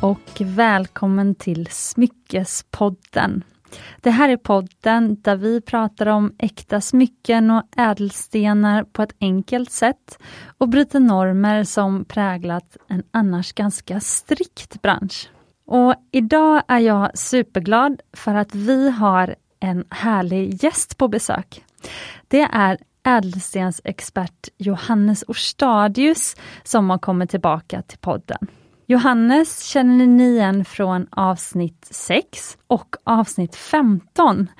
och välkommen till Smyckespodden. Det här är podden där vi pratar om äkta smycken och ädelstenar på ett enkelt sätt och bryter normer som präglat en annars ganska strikt bransch. Och idag är jag superglad för att vi har en härlig gäst på besök. Det är ädelstensexpert Johannes Orstadius som har kommit tillbaka till podden. Johannes känner ni igen från avsnitt 6 och avsnitt 15.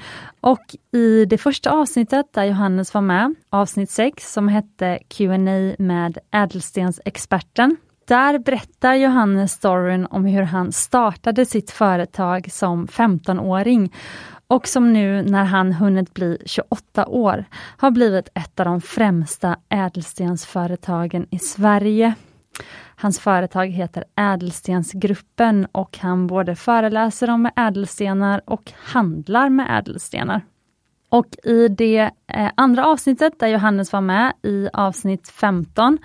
Och i det första avsnittet där Johannes var med, avsnitt 6 som hette Q&A med ädelstensexperten, där berättar Johannes storyn om hur han startade sitt företag som 15-åring och som nu när han hunnit bli 28 år har blivit ett av de främsta ädelstensföretagen i Sverige. Hans företag heter Ädelstensgruppen och han både föreläser om ädelstenar och handlar med ädelstenar. Och i det eh, andra avsnittet där Johannes var med, i avsnitt 15,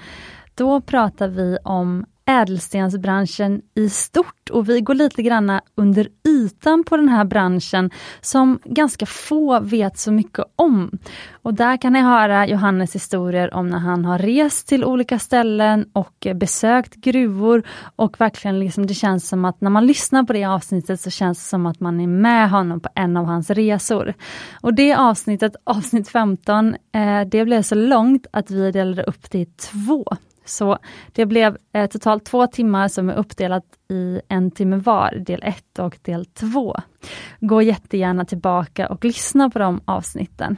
då pratar vi om ädelstensbranschen i stort och vi går lite grann under ytan på den här branschen som ganska få vet så mycket om. Och där kan ni höra Johannes historier om när han har rest till olika ställen och besökt gruvor och verkligen liksom det känns som att när man lyssnar på det avsnittet så känns det som att man är med honom på en av hans resor. Och det avsnittet, avsnitt 15, eh, det blev så långt att vi delade upp det i två. Så det blev eh, totalt två timmar som är uppdelat i en timme var, del 1 och del 2. Gå jättegärna tillbaka och lyssna på de avsnitten.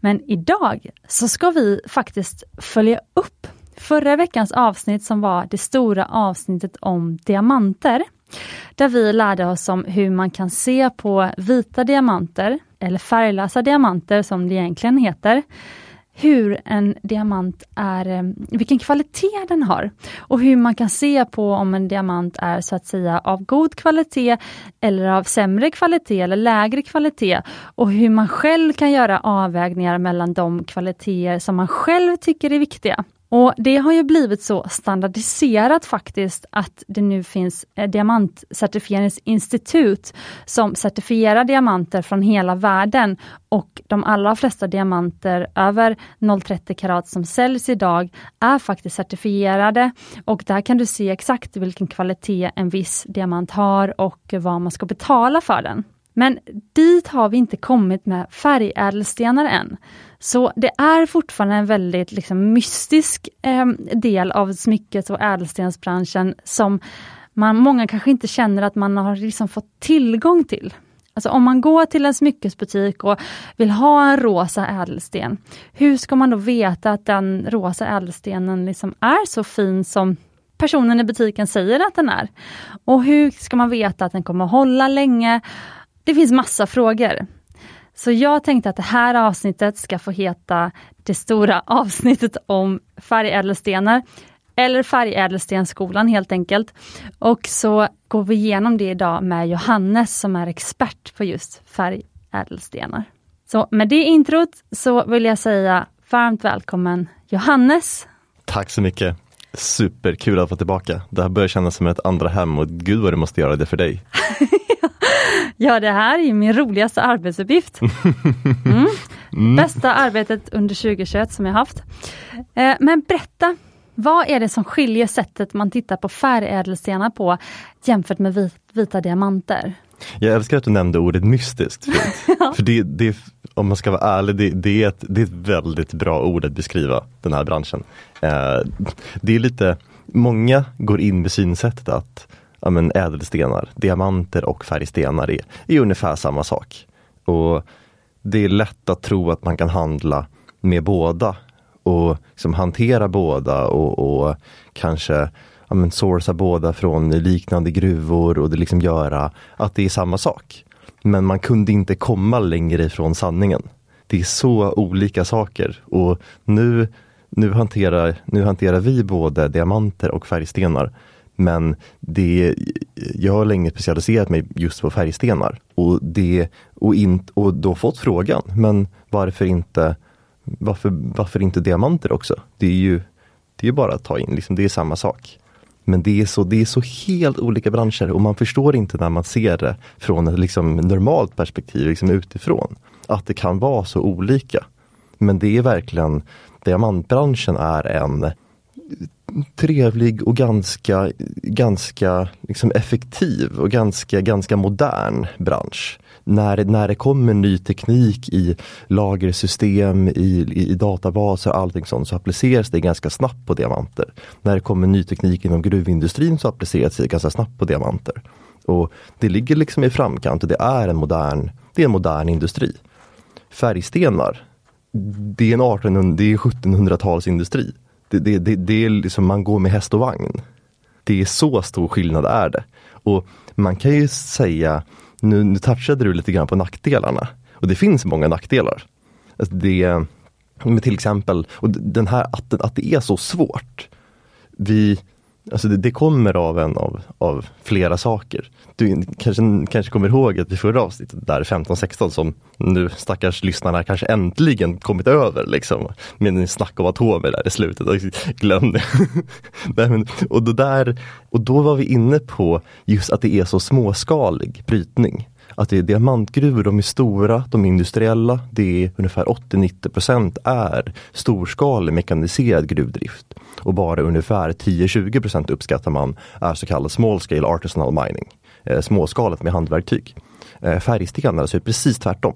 Men idag så ska vi faktiskt följa upp förra veckans avsnitt som var det stora avsnittet om diamanter. Där vi lärde oss om hur man kan se på vita diamanter, eller färglösa diamanter som det egentligen heter, hur en diamant är, eh, vilken kvalitet den har och hur man kan se på om en diamant är så att säga av god kvalitet eller av sämre kvalitet eller lägre kvalitet och hur man själv kan göra avvägningar mellan de kvaliteter som man själv tycker är viktiga. Och Det har ju blivit så standardiserat faktiskt att det nu finns eh, diamantcertifieringsinstitut som certifierar diamanter från hela världen och de allra flesta diamanter över 0,30 karat som säljs idag är faktiskt certifierade och där kan du se exakt vilken kvalitet en viss diamant har och vad man ska betala för den. Men dit har vi inte kommit med färgädelstenar än. Så det är fortfarande en väldigt liksom, mystisk eh, del av smyckes och ädelstensbranschen som man, många kanske inte känner att man har liksom fått tillgång till. Alltså om man går till en smyckesbutik och vill ha en rosa ädelsten, hur ska man då veta att den rosa ädelstenen liksom är så fin som personen i butiken säger att den är? Och hur ska man veta att den kommer hålla länge? Det finns massa frågor. Så jag tänkte att det här avsnittet ska få heta det stora avsnittet om färgädelstenar, eller Färgädelstensskolan helt enkelt. Och så går vi igenom det idag med Johannes som är expert på just färgädelstenar. Så med det introt så vill jag säga varmt välkommen Johannes! Tack så mycket! Superkul att vara tillbaka. Det här börjar kännas som ett andra hem och gud vad det måste göra det för dig. Ja, det här är min roligaste arbetsuppgift. Mm. Mm. Bästa arbetet under 2021 som jag haft. Eh, men berätta, vad är det som skiljer sättet man tittar på färgädelstenar på jämfört med vit, vita diamanter? Jag älskar att du nämnde ordet mystiskt. ja. För det, det, om man ska vara ärlig, det, det, är ett, det är ett väldigt bra ord att beskriva den här branschen. Eh, det är lite, många går in med synsättet att ja, men ädelstenar, diamanter och färgstenar är, är ungefär samma sak. Och Det är lätt att tro att man kan handla med båda och liksom hantera båda och, och kanske ja, men sourca båda från liknande gruvor och det liksom göra att det är samma sak. Men man kunde inte komma längre ifrån sanningen. Det är så olika saker och nu, nu, hanterar, nu hanterar vi både diamanter och färgstenar men det, jag har länge specialiserat mig just på färgstenar och, det, och, in, och då fått frågan, men varför inte, varför, varför inte diamanter också? Det är ju det är bara att ta in, liksom, det är samma sak. Men det är, så, det är så helt olika branscher och man förstår inte när man ser det från ett liksom normalt perspektiv liksom utifrån. Att det kan vara så olika. Men det är verkligen, diamantbranschen är en trevlig och ganska, ganska liksom effektiv och ganska, ganska modern bransch. När, när det kommer ny teknik i lagersystem, i, i databaser och allting sånt så appliceras det ganska snabbt på diamanter. När det kommer ny teknik inom gruvindustrin så appliceras det ganska snabbt på diamanter. Och Det ligger liksom i framkant och det är en modern, det är en modern industri. Färgstenar, det är en 1800, det är 1700-talsindustri. Det, det, det, det är liksom, man går med häst och vagn. Det är så stor skillnad är det. Och man kan ju säga, nu, nu touchade du lite grann på nackdelarna. Och det finns många nackdelar. Alltså det, med till exempel, och den här att, att det är så svårt. Vi, Alltså det, det, kommer av en av, av flera saker. Du kanske, kanske kommer ihåg att i förra avsnittet, där 15-16, som nu stackars lyssnarna kanske äntligen kommit över liksom. Med en snack om atomer där i slutet, glöm det. Nej, men, och, det där, och då var vi inne på just att det är så småskalig brytning. Att det är diamantgruvor, de är stora, de är industriella. Det är ungefär 80-90% är storskalig mekaniserad gruvdrift och bara ungefär 10-20% uppskattar man är så kallad small scale artisanal mining. Eh, småskaligt med handverktyg. Eh, färgstenar så är det precis tvärtom.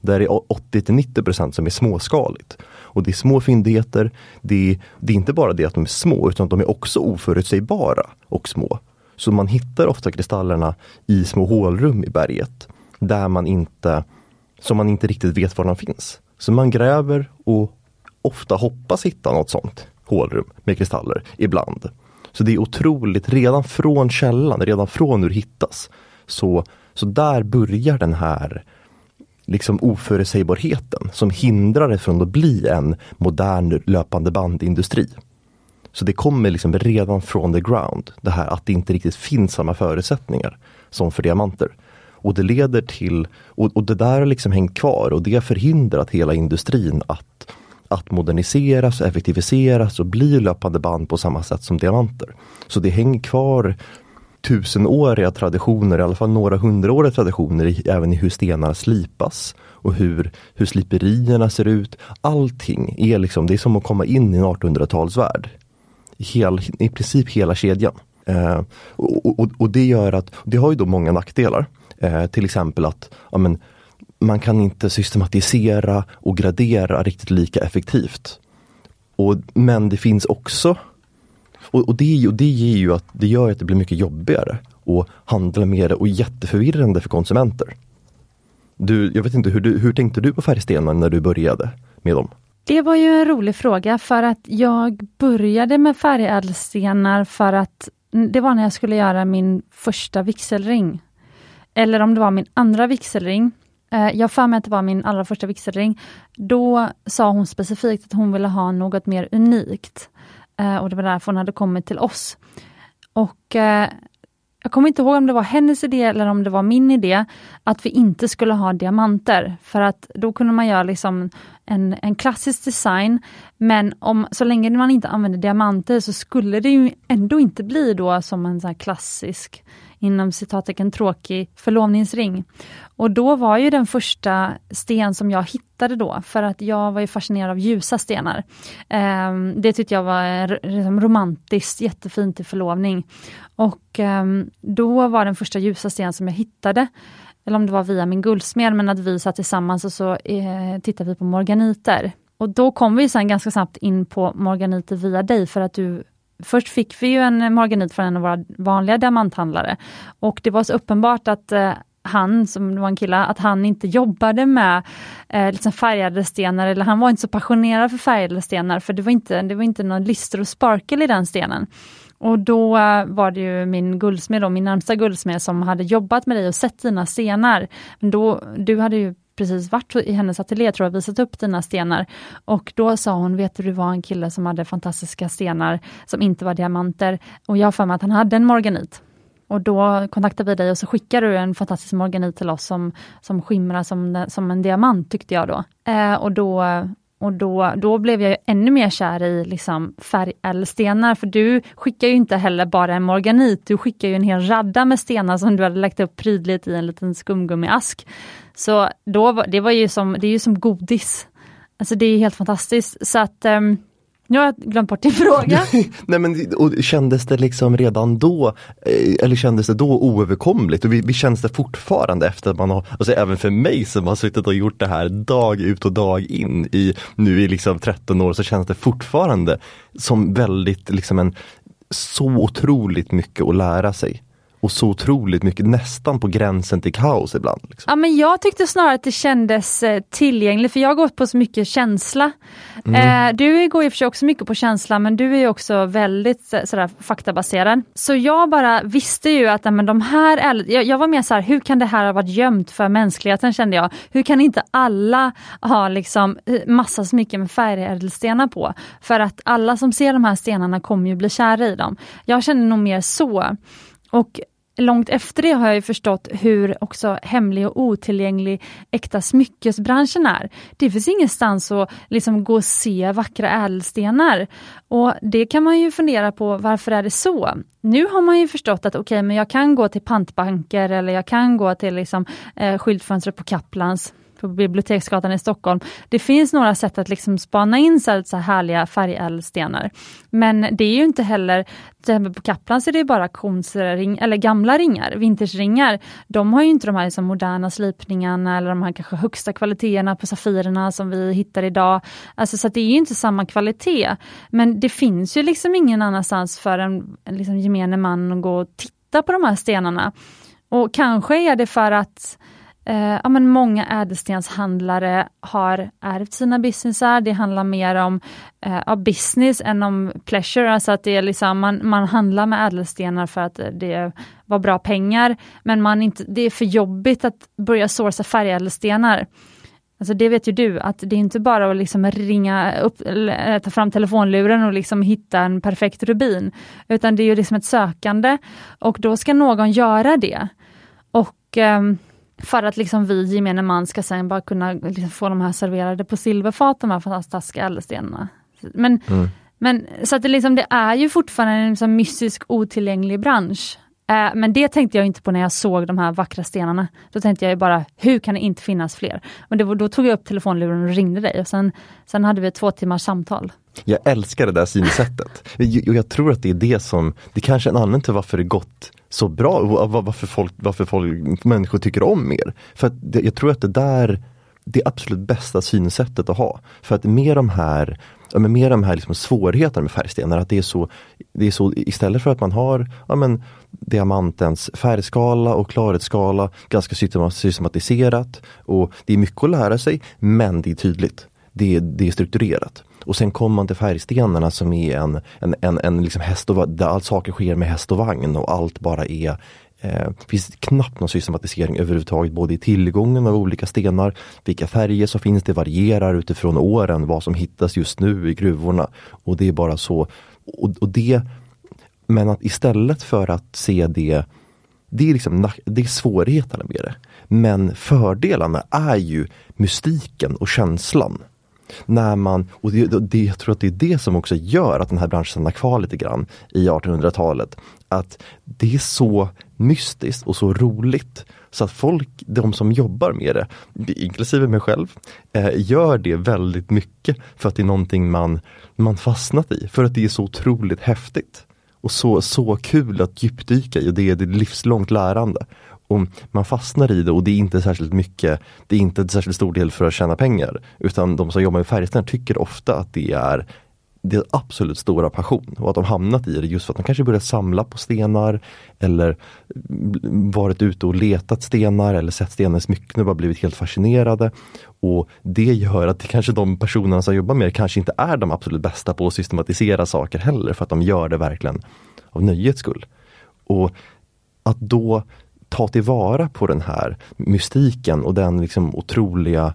Där är 80-90% som är småskaligt. Och det är små fyndigheter. Det är, det är inte bara det att de är små utan de är också oförutsägbara och små. Så man hittar ofta kristallerna i små hålrum i berget. Där man inte, som man inte riktigt vet var de finns. Så man gräver och ofta hoppas hitta något sånt hålrum med kristaller ibland. Så det är otroligt, redan från källan, redan från hur det hittas. Så, så där börjar den här liksom oförutsägbarheten som hindrar det från att bli en modern löpande bandindustri. Så det kommer liksom redan från the ground, det här att det inte riktigt finns samma förutsättningar som för diamanter. Och det leder till, och, och det där har liksom hängt kvar och det har förhindrat hela industrin att att moderniseras, effektiviseras och bli löpande band på samma sätt som diamanter. Så det hänger kvar tusenåriga traditioner, i alla fall några hundraåriga traditioner i, även i hur stenar slipas och hur, hur sliperierna ser ut. Allting är liksom, det är som att komma in i en 1800-talsvärld. Hel, I princip hela kedjan. Eh, och, och, och, det gör att, det har ju då många nackdelar. Eh, till exempel att ja, men, man kan inte systematisera och gradera riktigt lika effektivt. Och, men det finns också, och, och, det, och det ger ju att det gör att det blir mycket jobbigare att handla med det och jätteförvirrande för konsumenter. Du, jag vet inte, hur, du, hur tänkte du på färgstenar när du började med dem? Det var ju en rolig fråga för att jag började med färgädelstenar för att det var när jag skulle göra min första vigselring. Eller om det var min andra vigselring. Eh, jag för mig att det var min allra första vigselring. Då sa hon specifikt att hon ville ha något mer unikt. Eh, och det var därför hon hade kommit till oss. Och eh, jag kommer inte ihåg om det var hennes idé eller om det var min idé, att vi inte skulle ha diamanter. För att då kunde man göra liksom en, en klassisk design, men om, så länge man inte använder diamanter så skulle det ju ändå inte bli då som en sån klassisk inom citattecken tråkig förlovningsring. Och då var ju den första sten som jag hittade då, för att jag var ju fascinerad av ljusa stenar. Ehm, det tyckte jag var eh, liksom romantiskt, jättefint till förlovning. Och ehm, då var den första ljusa sten som jag hittade, eller om det var via min guldsmed, men att vi satt tillsammans och så eh, tittade vi på morganiter. Och då kom vi sen ganska snabbt in på morganiter via dig, för att du Först fick vi ju en marganit från en av våra vanliga diamanthandlare och det var så uppenbart att eh, han, som var en kille, att han inte jobbade med eh, liksom färgade stenar, eller han var inte så passionerad för färgade stenar, för det var inte, det var inte någon lister och sparkel i den stenen. Och då eh, var det ju min guldsmed, då, min närmsta guldsmed, som hade jobbat med dig och sett dina stenar. Men då, du hade ju precis varit i hennes ateljé, tror jag, visat upp dina stenar. Och då sa hon, vet du, du var en kille som hade fantastiska stenar som inte var diamanter. Och jag har för mig att han hade en morganit. Och då kontaktade vi dig och så skickade du en fantastisk morganit till oss som, som skimrar som, som en diamant, tyckte jag då. Eh, och då och då, då blev jag ännu mer kär i liksom färgädelstenar, för du skickar ju inte heller bara en morganit, du skickar ju en hel radda med stenar som du hade lagt upp prydligt i en liten skumgummiask. Så då, det var ju som, det är ju som godis. Alltså det är helt fantastiskt. Så att um, nu har jag glömt bort din fråga. Nej men och kändes det liksom redan då, eh, eller kändes det då oöverkomligt? Och vi, vi känns det fortfarande efter att man har, alltså även för mig som har suttit och gjort det här dag ut och dag in i, nu i liksom 13 år, så känns det fortfarande som väldigt, liksom en, så otroligt mycket att lära sig och så otroligt mycket, nästan på gränsen till kaos ibland. Liksom. Ja men jag tyckte snarare att det kändes eh, tillgängligt, för jag har gått på så mycket känsla. Mm. Eh, du går i och för sig också mycket på känsla, men du är också väldigt eh, sådär, faktabaserad. Så jag bara visste ju att men, de här, jag, jag var mer så här, hur kan det här ha varit gömt för mänskligheten kände jag. Hur kan inte alla ha liksom eh, massa smycken med färgädelstenar på? För att alla som ser de här stenarna kommer ju bli kära i dem. Jag kände nog mer så. Och långt efter det har jag förstått hur också hemlig och otillgänglig äkta smyckesbranschen är. Det finns ingenstans att liksom gå och se vackra ädelstenar. Och det kan man ju fundera på, varför är det så? Nu har man ju förstått att okej, okay, men jag kan gå till pantbanker eller jag kan gå till liksom, eh, skyltfönstret på Kaplans på Biblioteksgatan i Stockholm. Det finns några sätt att liksom spana in så här, så här härliga färgädelstenar. Men det är ju inte heller, på Kaplan så är det bara konsring, eller gamla ringar, vintersringar. De har ju inte de här liksom moderna slipningarna eller de här kanske högsta kvaliteterna på Safirerna som vi hittar idag. Alltså så det är ju inte samma kvalitet. Men det finns ju liksom ingen annanstans för en liksom, gemene man att gå och titta på de här stenarna. Och kanske är det för att Eh, ja, men många ädelstenshandlare har ärvt sina businessar. Det handlar mer om eh, business än om pleasure. Alltså att det är liksom, man, man handlar med ädelstenar för att det var bra pengar. Men man inte, det är för jobbigt att börja sourca färgädelstenar. Alltså det vet ju du, att det är inte bara att liksom ringa upp, eh, ta fram telefonluren och liksom hitta en perfekt rubin, utan det är ju liksom ett sökande och då ska någon göra det. Och Eh, för att liksom vi gemene man ska sen bara kunna liksom få de här serverade på silverfat, de här fantastiska ädelstenarna. Men, mm. men så att det, liksom, det är ju fortfarande en liksom mystisk otillgänglig bransch. Eh, men det tänkte jag inte på när jag såg de här vackra stenarna. Då tänkte jag bara, hur kan det inte finnas fler? Och det då tog jag upp telefonluren och ringde dig och sen, sen hade vi ett två timmars samtal. Jag älskar det där synsättet. Och jag tror att det är det som, det kanske är en anledning till varför det gått så bra, varför, folk, varför folk, människor tycker om mer. För att jag tror att det där det absolut bästa synsättet att ha. För att med de här, med de här liksom svårigheterna med färgstenar, att det är, så, det är så istället för att man har ja men, diamantens färgskala och klarhetsskala ganska systematiserat och det är mycket att lära sig men det är tydligt. Det, det är strukturerat. Och sen kommer man till färgstenarna som är en, en, en, en liksom häst och, där allt saker sker med häst och vagn och allt bara är eh, det finns knappt någon systematisering överhuvudtaget både i tillgången av olika stenar, vilka färger som finns, det varierar utifrån åren vad som hittas just nu i gruvorna. Och det är bara så. Och, och det, men att istället för att se det det är, liksom, det är svårigheterna med det. Men fördelarna är ju mystiken och känslan när man, och det, det, jag tror att det är det som också gör att den här branschen stannar kvar lite grann i 1800-talet. Att det är så mystiskt och så roligt så att folk, de som jobbar med det, inklusive mig själv, eh, gör det väldigt mycket för att det är någonting man, man fastnat i. För att det är så otroligt häftigt. Och så, så kul att djupdyka i och det är ett livslångt lärande. Och man fastnar i det och det är inte särskilt mycket, det är inte en särskilt stor del för att tjäna pengar. Utan de som jobbar med färgstenar tycker ofta att det är det är absolut stora passion och att de hamnat i det just för att de kanske börjat samla på stenar eller varit ute och letat stenar eller sett stenar i smycken och bara blivit helt fascinerade. Och Det gör att det kanske de personerna som jobbar med det kanske inte är de absolut bästa på att systematisera saker heller för att de gör det verkligen av nöjets skull. Och att då ta tillvara på den här mystiken och den liksom otroliga,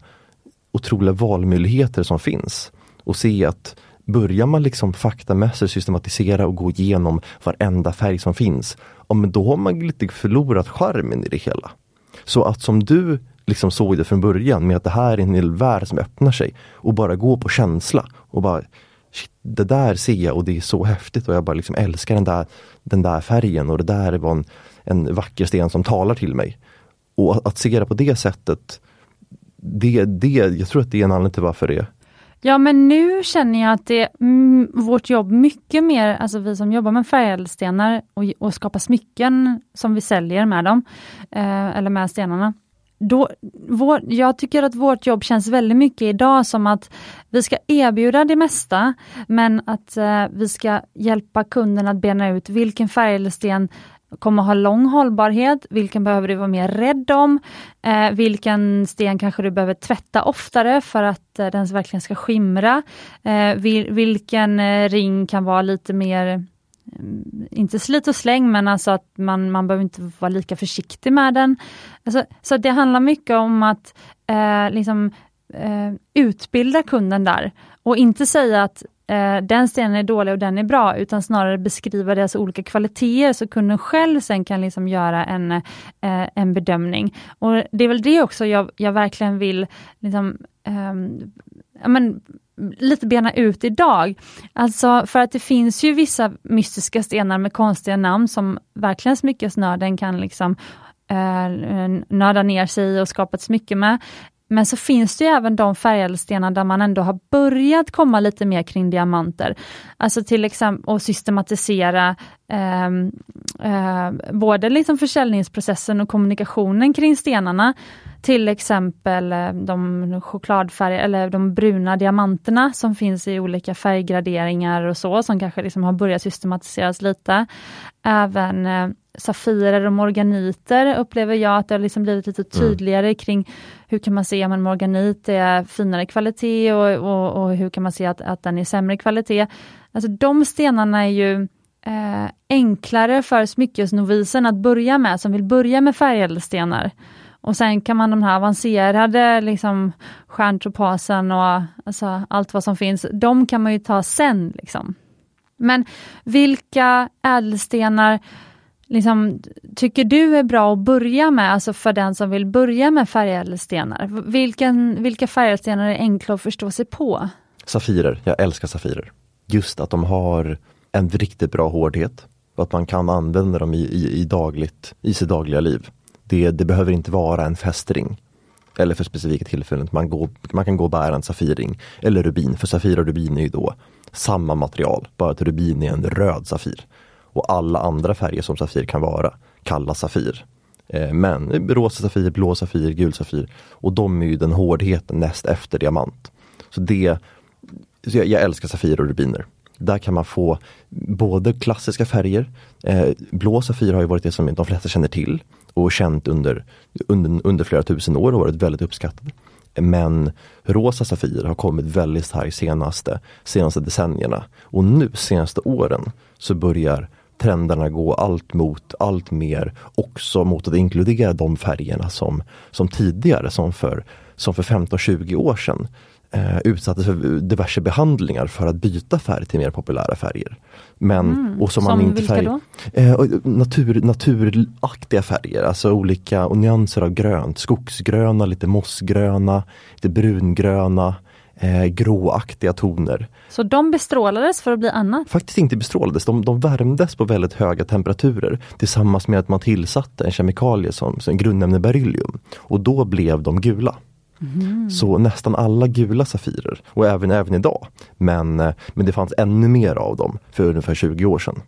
otroliga valmöjligheter som finns. Och se att börjar man liksom faktamässigt systematisera och gå igenom varenda färg som finns, ja, men då har man lite förlorat charmen i det hela. Så att som du liksom såg det från början med att det här är en hel värld som öppnar sig och bara gå på känsla och bara shit, det där ser jag och det är så häftigt och jag bara liksom älskar den där, den där färgen och det där var en, en vacker sten som talar till mig. Och att se det på det sättet, det, det, jag tror att det är en anledning till varför det är Ja men nu känner jag att det mm, vårt jobb mycket mer, alltså vi som jobbar med färgädelstenar och, och skapar smycken som vi säljer med dem, eh, eller med stenarna. Då, vår, jag tycker att vårt jobb känns väldigt mycket idag som att vi ska erbjuda det mesta, men att eh, vi ska hjälpa kunden att bena ut vilken färgädelsten kommer ha lång hållbarhet, vilken behöver du vara mer rädd om, eh, vilken sten kanske du behöver tvätta oftare för att eh, den verkligen ska skimra, eh, vil, vilken eh, ring kan vara lite mer Ehm, inte slit och släng, men alltså att man, man behöver inte vara lika försiktig med den. Alltså, så det handlar mycket om att eh, liksom, eh, utbilda kunden där och inte säga att eh, den stenen är dålig och den är bra, utan snarare beskriva deras olika kvaliteter så kunden själv sen kan liksom göra en, eh, en bedömning. Och Det är väl det också jag, jag verkligen vill liksom, eh, men, lite bena ut idag. Alltså för att det finns ju vissa mystiska stenar med konstiga namn som verkligen smyckesnörden kan liksom eh, nörda ner sig i och skapa ett smycke med. Men så finns det även de färgade stenar där man ändå har börjat komma lite mer kring diamanter. Alltså till exempel att systematisera eh, eh, både liksom försäljningsprocessen och kommunikationen kring stenarna. Till exempel eh, de chokladfärg eller de bruna diamanterna som finns i olika färggraderingar och så, som kanske liksom har börjat systematiseras lite. Även eh, Safirer och morganiter upplever jag att det har liksom blivit lite mm. tydligare mm. kring hur kan man se om morganit är finare kvalitet och, och, och, hur kan man se att, att den är sämre kvalitet. Alltså de stenarna är ju eh, enklare för smyckesnovisen att börja med, som vill börja med färgädelstenar. Och sen kan man de här avancerade, liksom stjärntropasen och alltså, allt vad som finns, de kan man ju ta sen. Liksom. Men vilka ädelstenar liksom, tycker du är bra att börja med, alltså för den som vill börja med färgädelstenar? Vilken, vilka färgädelstenar är enkla att förstå sig på? Safirer, jag älskar safirer. Just att de har en riktigt bra hårdhet och att man kan använda dem i, i, i, dagligt, i sitt dagliga liv. Det, det behöver inte vara en fästring eller för specifika tillfällen. Man, går, man kan gå och bära en safirring eller rubin, för safir och rubin är ju då samma material, bara att rubin är en röd safir och alla andra färger som Safir kan vara kallas Safir. Eh, men rosa Safir, blå Safir, gul Safir och de är ju den hårdheten näst efter diamant. Så det, så jag, jag älskar Safir och rubiner. Där kan man få både klassiska färger, eh, blå Safir har ju varit det som de flesta känner till och känt under, under, under flera tusen år och varit väldigt uppskattad. Men rosa Safir har kommit väldigt starkt senaste, senaste decennierna. Och nu senaste åren så börjar trenderna gå allt mot allt mer också mot att inkludera de färgerna som, som tidigare, som för, som för 15-20 år sedan eh, utsattes för diverse behandlingar för att byta färg till mer populära färger. Men, mm, och som, som man inte vilka färg, då? eh, natur, naturaktiga färger, alltså olika och nyanser av grönt. Skogsgröna, lite mossgröna, lite brungröna eh, gråaktiga toner. Så de bestrålades för att bli annat? Faktiskt inte bestrålades, de, de värmdes på väldigt höga temperaturer tillsammans med att man tillsatte en kemikalie som, som grundämne beryllium. Och då blev de gula. Mm. Så nästan alla gula Safirer, och även, även idag. Men, eh, men det fanns ännu mer av dem för ungefär 20 år sedan.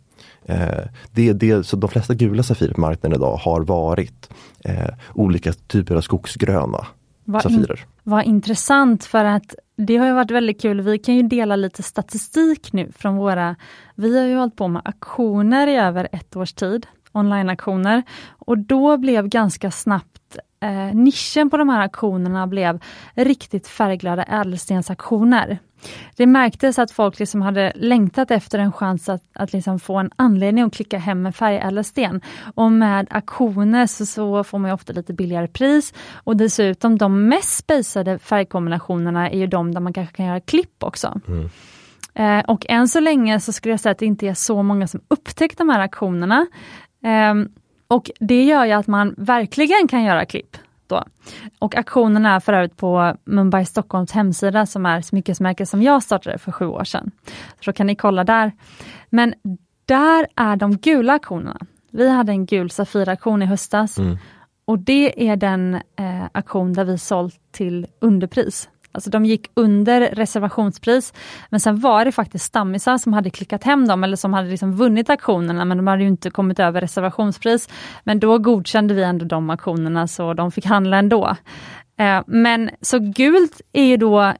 Eh, det, det, så de flesta gula Safirer på marknaden idag har varit eh, olika typer av skogsgröna vad Safirer. In, vad intressant för att det har ju varit väldigt kul. Vi kan ju dela lite statistik nu från våra... Vi har ju hållit på med aktioner i över ett års tid, onlineaktioner. Och då blev ganska snabbt eh, nischen på de här aktionerna blev riktigt färgglada ädelstensaktioner. Det märktes att folk liksom hade längtat efter en chans att, att liksom få en anledning att klicka hem en färgädelsten. Och med auktioner så, så, får man ofta lite billigare pris och dessutom de mest spejsade färgkombinationerna är ju de där man kanske kan göra klipp också. Mm. Eh, och än så länge så skulle jag säga att det inte är så många som upptäckt de här aktionerna. Eh, och det gör ju att man verkligen kan göra klipp. Då. Och auktionen är för övrigt på Mumbai Stockholms hemsida som är smyckesmärke som jag startade för sju år sedan. Så då kan ni kolla där. Men där är de gula auktionerna. Vi hade en gul Safir-auktion i höstas Mm. och det är den eh, auktion där vi sålt till underpris. Alltså de gick under reservationspris, men sen var det faktiskt stammisar som hade klickat hem dem eller som hade liksom vunnit auktionerna, men de hade ju inte kommit över reservationspris. Men då godkände vi ändå de auktionerna så de fick handla ändå. Eh, men så gult är ju då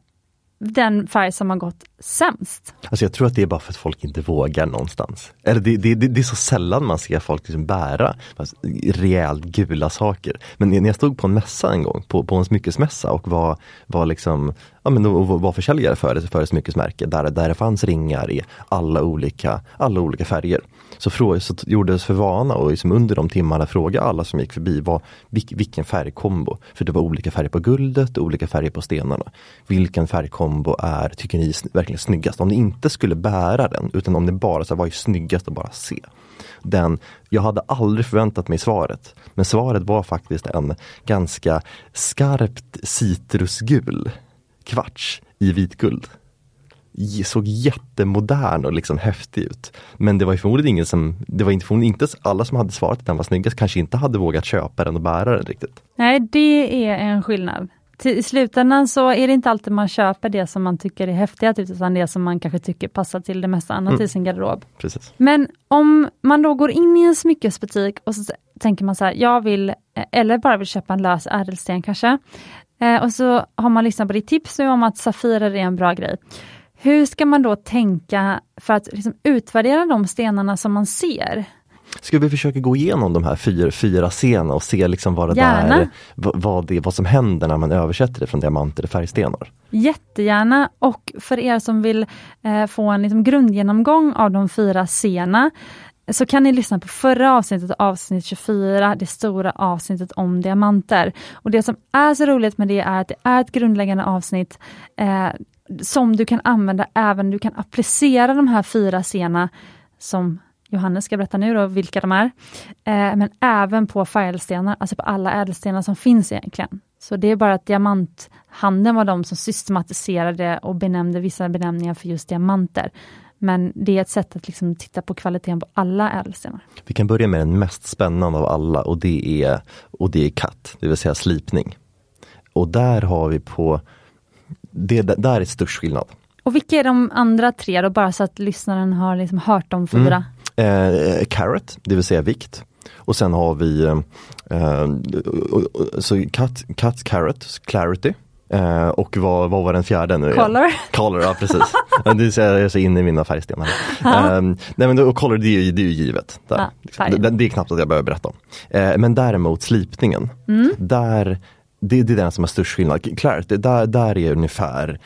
den färg som har gått sämst. Alltså jag tror att det är bara för att folk inte vågar någonstans. Eller det, det, det, det är så sällan man ser folk liksom bära alltså, rejält gula saker. Men när jag stod på en mässa en gång, på, på en smyckesmässa och var, var liksom ja, men och var försäljare för, ett- för ett smyckesmärke där, där det fanns ringar i alla olika, alla olika färger. Så, fråga, så gjordes för vana och liksom under de timmarna fråga alla som gick förbi vad, vilken färgkombo. För det var olika färger på guldet och olika färger på stenarna. Vilken färgkombo är, tycker ni, sn- verkligen snyggast? Om ni inte skulle bära den utan om ni bara så här, vad är snyggast att bara se? Den, jag hade aldrig förväntat mig svaret. Men svaret var faktiskt en ganska skarpt citrusgul kvarts i vitguld. Såg jättemodern och liksom häftig ut. Men det var ju förmodligen ingen som, det var inte, förmodligen inte alla som hade svarat att den var snyggast, kanske inte hade vågat köpa den och bära den riktigt. Nej, det är en skillnad. Till, I slutändan så är det inte alltid man köper det som man tycker är häftigt, utan det som man kanske tycker passar till det mesta annat i sin garderob. Precis. Men om man då går in i en smyckesbutik och så tänker man så här, jag vill, eh, eller bara vill köpa en lös ädelsten kanske. Eh, och så har man lyssnat på ditt tips nu om att Safirer är en bra grej. Hur ska man då tänka för att liksom utvärdera de stenarna som man ser? Ska vi försöka gå igenom de här fyra, fyra scenerna och se liksom vad det Gärna. där, vad, vad, det, vad som händer när man översätter det från diamanter till färgstenar? Jättegärna och för er som vill eh, få en liksom, grundgenomgång av de fyra scenerna så kan ni lyssna på förra avsnittet, avsnitt 24, det stora avsnittet om diamanter. Och Det som är så roligt med det är att det är ett grundläggande avsnitt eh, som du kan använda även, du kan applicera de här fyra scenerna som Johannes ska berätta nu då, vilka de är. Eh, men även på färgädelstenar, alltså på alla ädelstenar som finns egentligen. Så det är bara att diamanthandeln var de som systematiserade och benämnde vissa benämningar för just diamanter. Men det är ett sätt att liksom titta på kvaliteten på alla ädelstenar. Vi kan börja med den mest spännande av alla och det är, och det är katt, det vill säga slipning. Och där har vi på, det, där är störst skillnad. Och vilka är de andra tre då, bara så att lyssnaren har liksom hört de fyra? Eh, carrot, det vill säga vikt. Och sen har vi eh, eh, så cut, cut carrot, clarity. Eh, och vad, vad var den fjärde nu? Color. Color, ja precis. Det är jag så in i mina färgstenar. um, nej men då, och color det är ju, det är ju givet. Där, Ja, det, det är knappt att jag behöver berätta om. Eh, men däremot slipningen, Mm. där, det, det är den som har störst skillnad. Clarity, där, där är ungefär,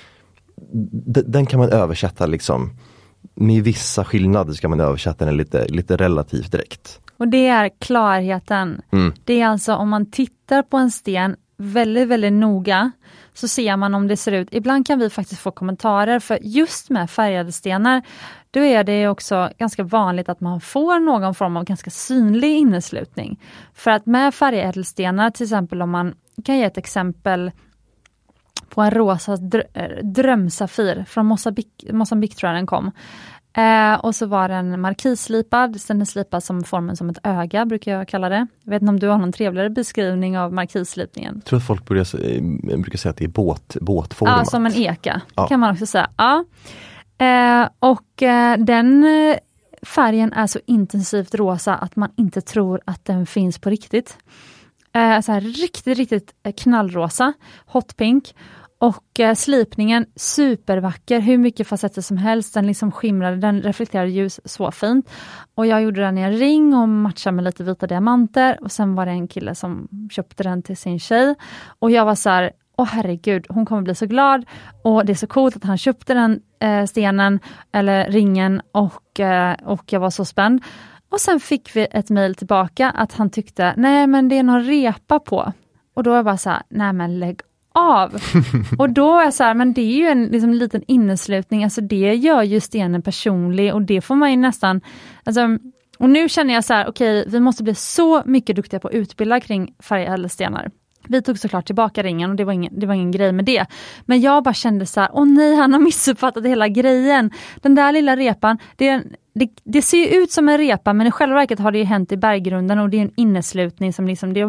den kan man översätta liksom med vissa skillnader ska man översätta den lite, lite relativt direkt. Och det är klarheten. Mm. Det är alltså om man tittar på en sten väldigt, väldigt noga så ser man om det ser ut, ibland kan vi faktiskt få kommentarer för just med färgade stenar då är det också ganska vanligt att man får någon form av ganska synlig inneslutning. För att med färgädelstenar, till exempel om man kan ge ett exempel på en rosa drö- eh, drömsafir från Mosambik, Mosambik tror jag den kom. Eh, och så var den markisslipad, den är slipad som formen som ett öga brukar jag kalla det. Jag vet inte om du har någon trevligare beskrivning av markisslipningen? Jag tror att folk börjar, eh, brukar säga att det är båt, båtformat. Ja, som en eka Ja. kan man också säga. Ja. Eh, och eh, den eh, färgen är så intensivt rosa att man inte tror att den finns på riktigt. Eh, så här riktigt, riktigt knallrosa, hot pink. Och eh, slipningen supervacker, hur mycket facetter som helst. Den liksom skimrade, den reflekterade ljus så fint. Och jag gjorde den i en ring och matchade med lite vita diamanter. Och sen var det en kille som köpte den till sin tjej. Och jag var så här, åh herregud, hon kommer bli så glad. Och det är så coolt att han köpte den eh, stenen, eller ringen, och, eh, och jag var så spänd. Och sen fick vi ett mejl tillbaka att han tyckte, nej men det är någon repa på. Och då var jag bara så här, nej men lägg av. och då är så här, men det är ju en liksom, liten inneslutning, alltså det gör ju stenen personlig och det får man ju nästan, alltså, och nu känner jag så här, okej, vi måste bli så mycket duktiga på att utbilda kring färgädelstenar. Vi tog såklart tillbaka ringen och det var, ingen, det var ingen grej med det. Men jag bara kände så här, åh nej han har missuppfattat hela grejen. Den där lilla repan, det, det, det ser ut som en repa men i själva verket har det hänt i berggrunden och det är en inneslutning som liksom, det,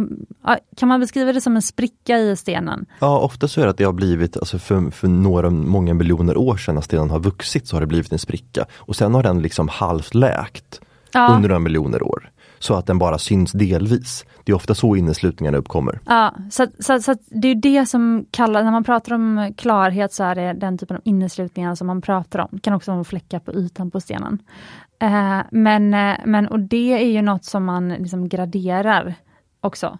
kan man beskriva det som en spricka i stenen? Ja, ofta så är det att det har blivit, alltså för, för några, många miljoner år sedan när stenen har vuxit så har det blivit en spricka och sen har den liksom halvt läkt ja. under några miljoner år så att den bara syns delvis. Det är ofta så inneslutningarna uppkommer. Ja, så, så, så det är det som kallas, när man pratar om klarhet så är det den typen av inneslutningar som man pratar om. Det kan också vara fläckar på ytan på stenen. Eh, men, eh, men, och det är ju något som man liksom graderar också.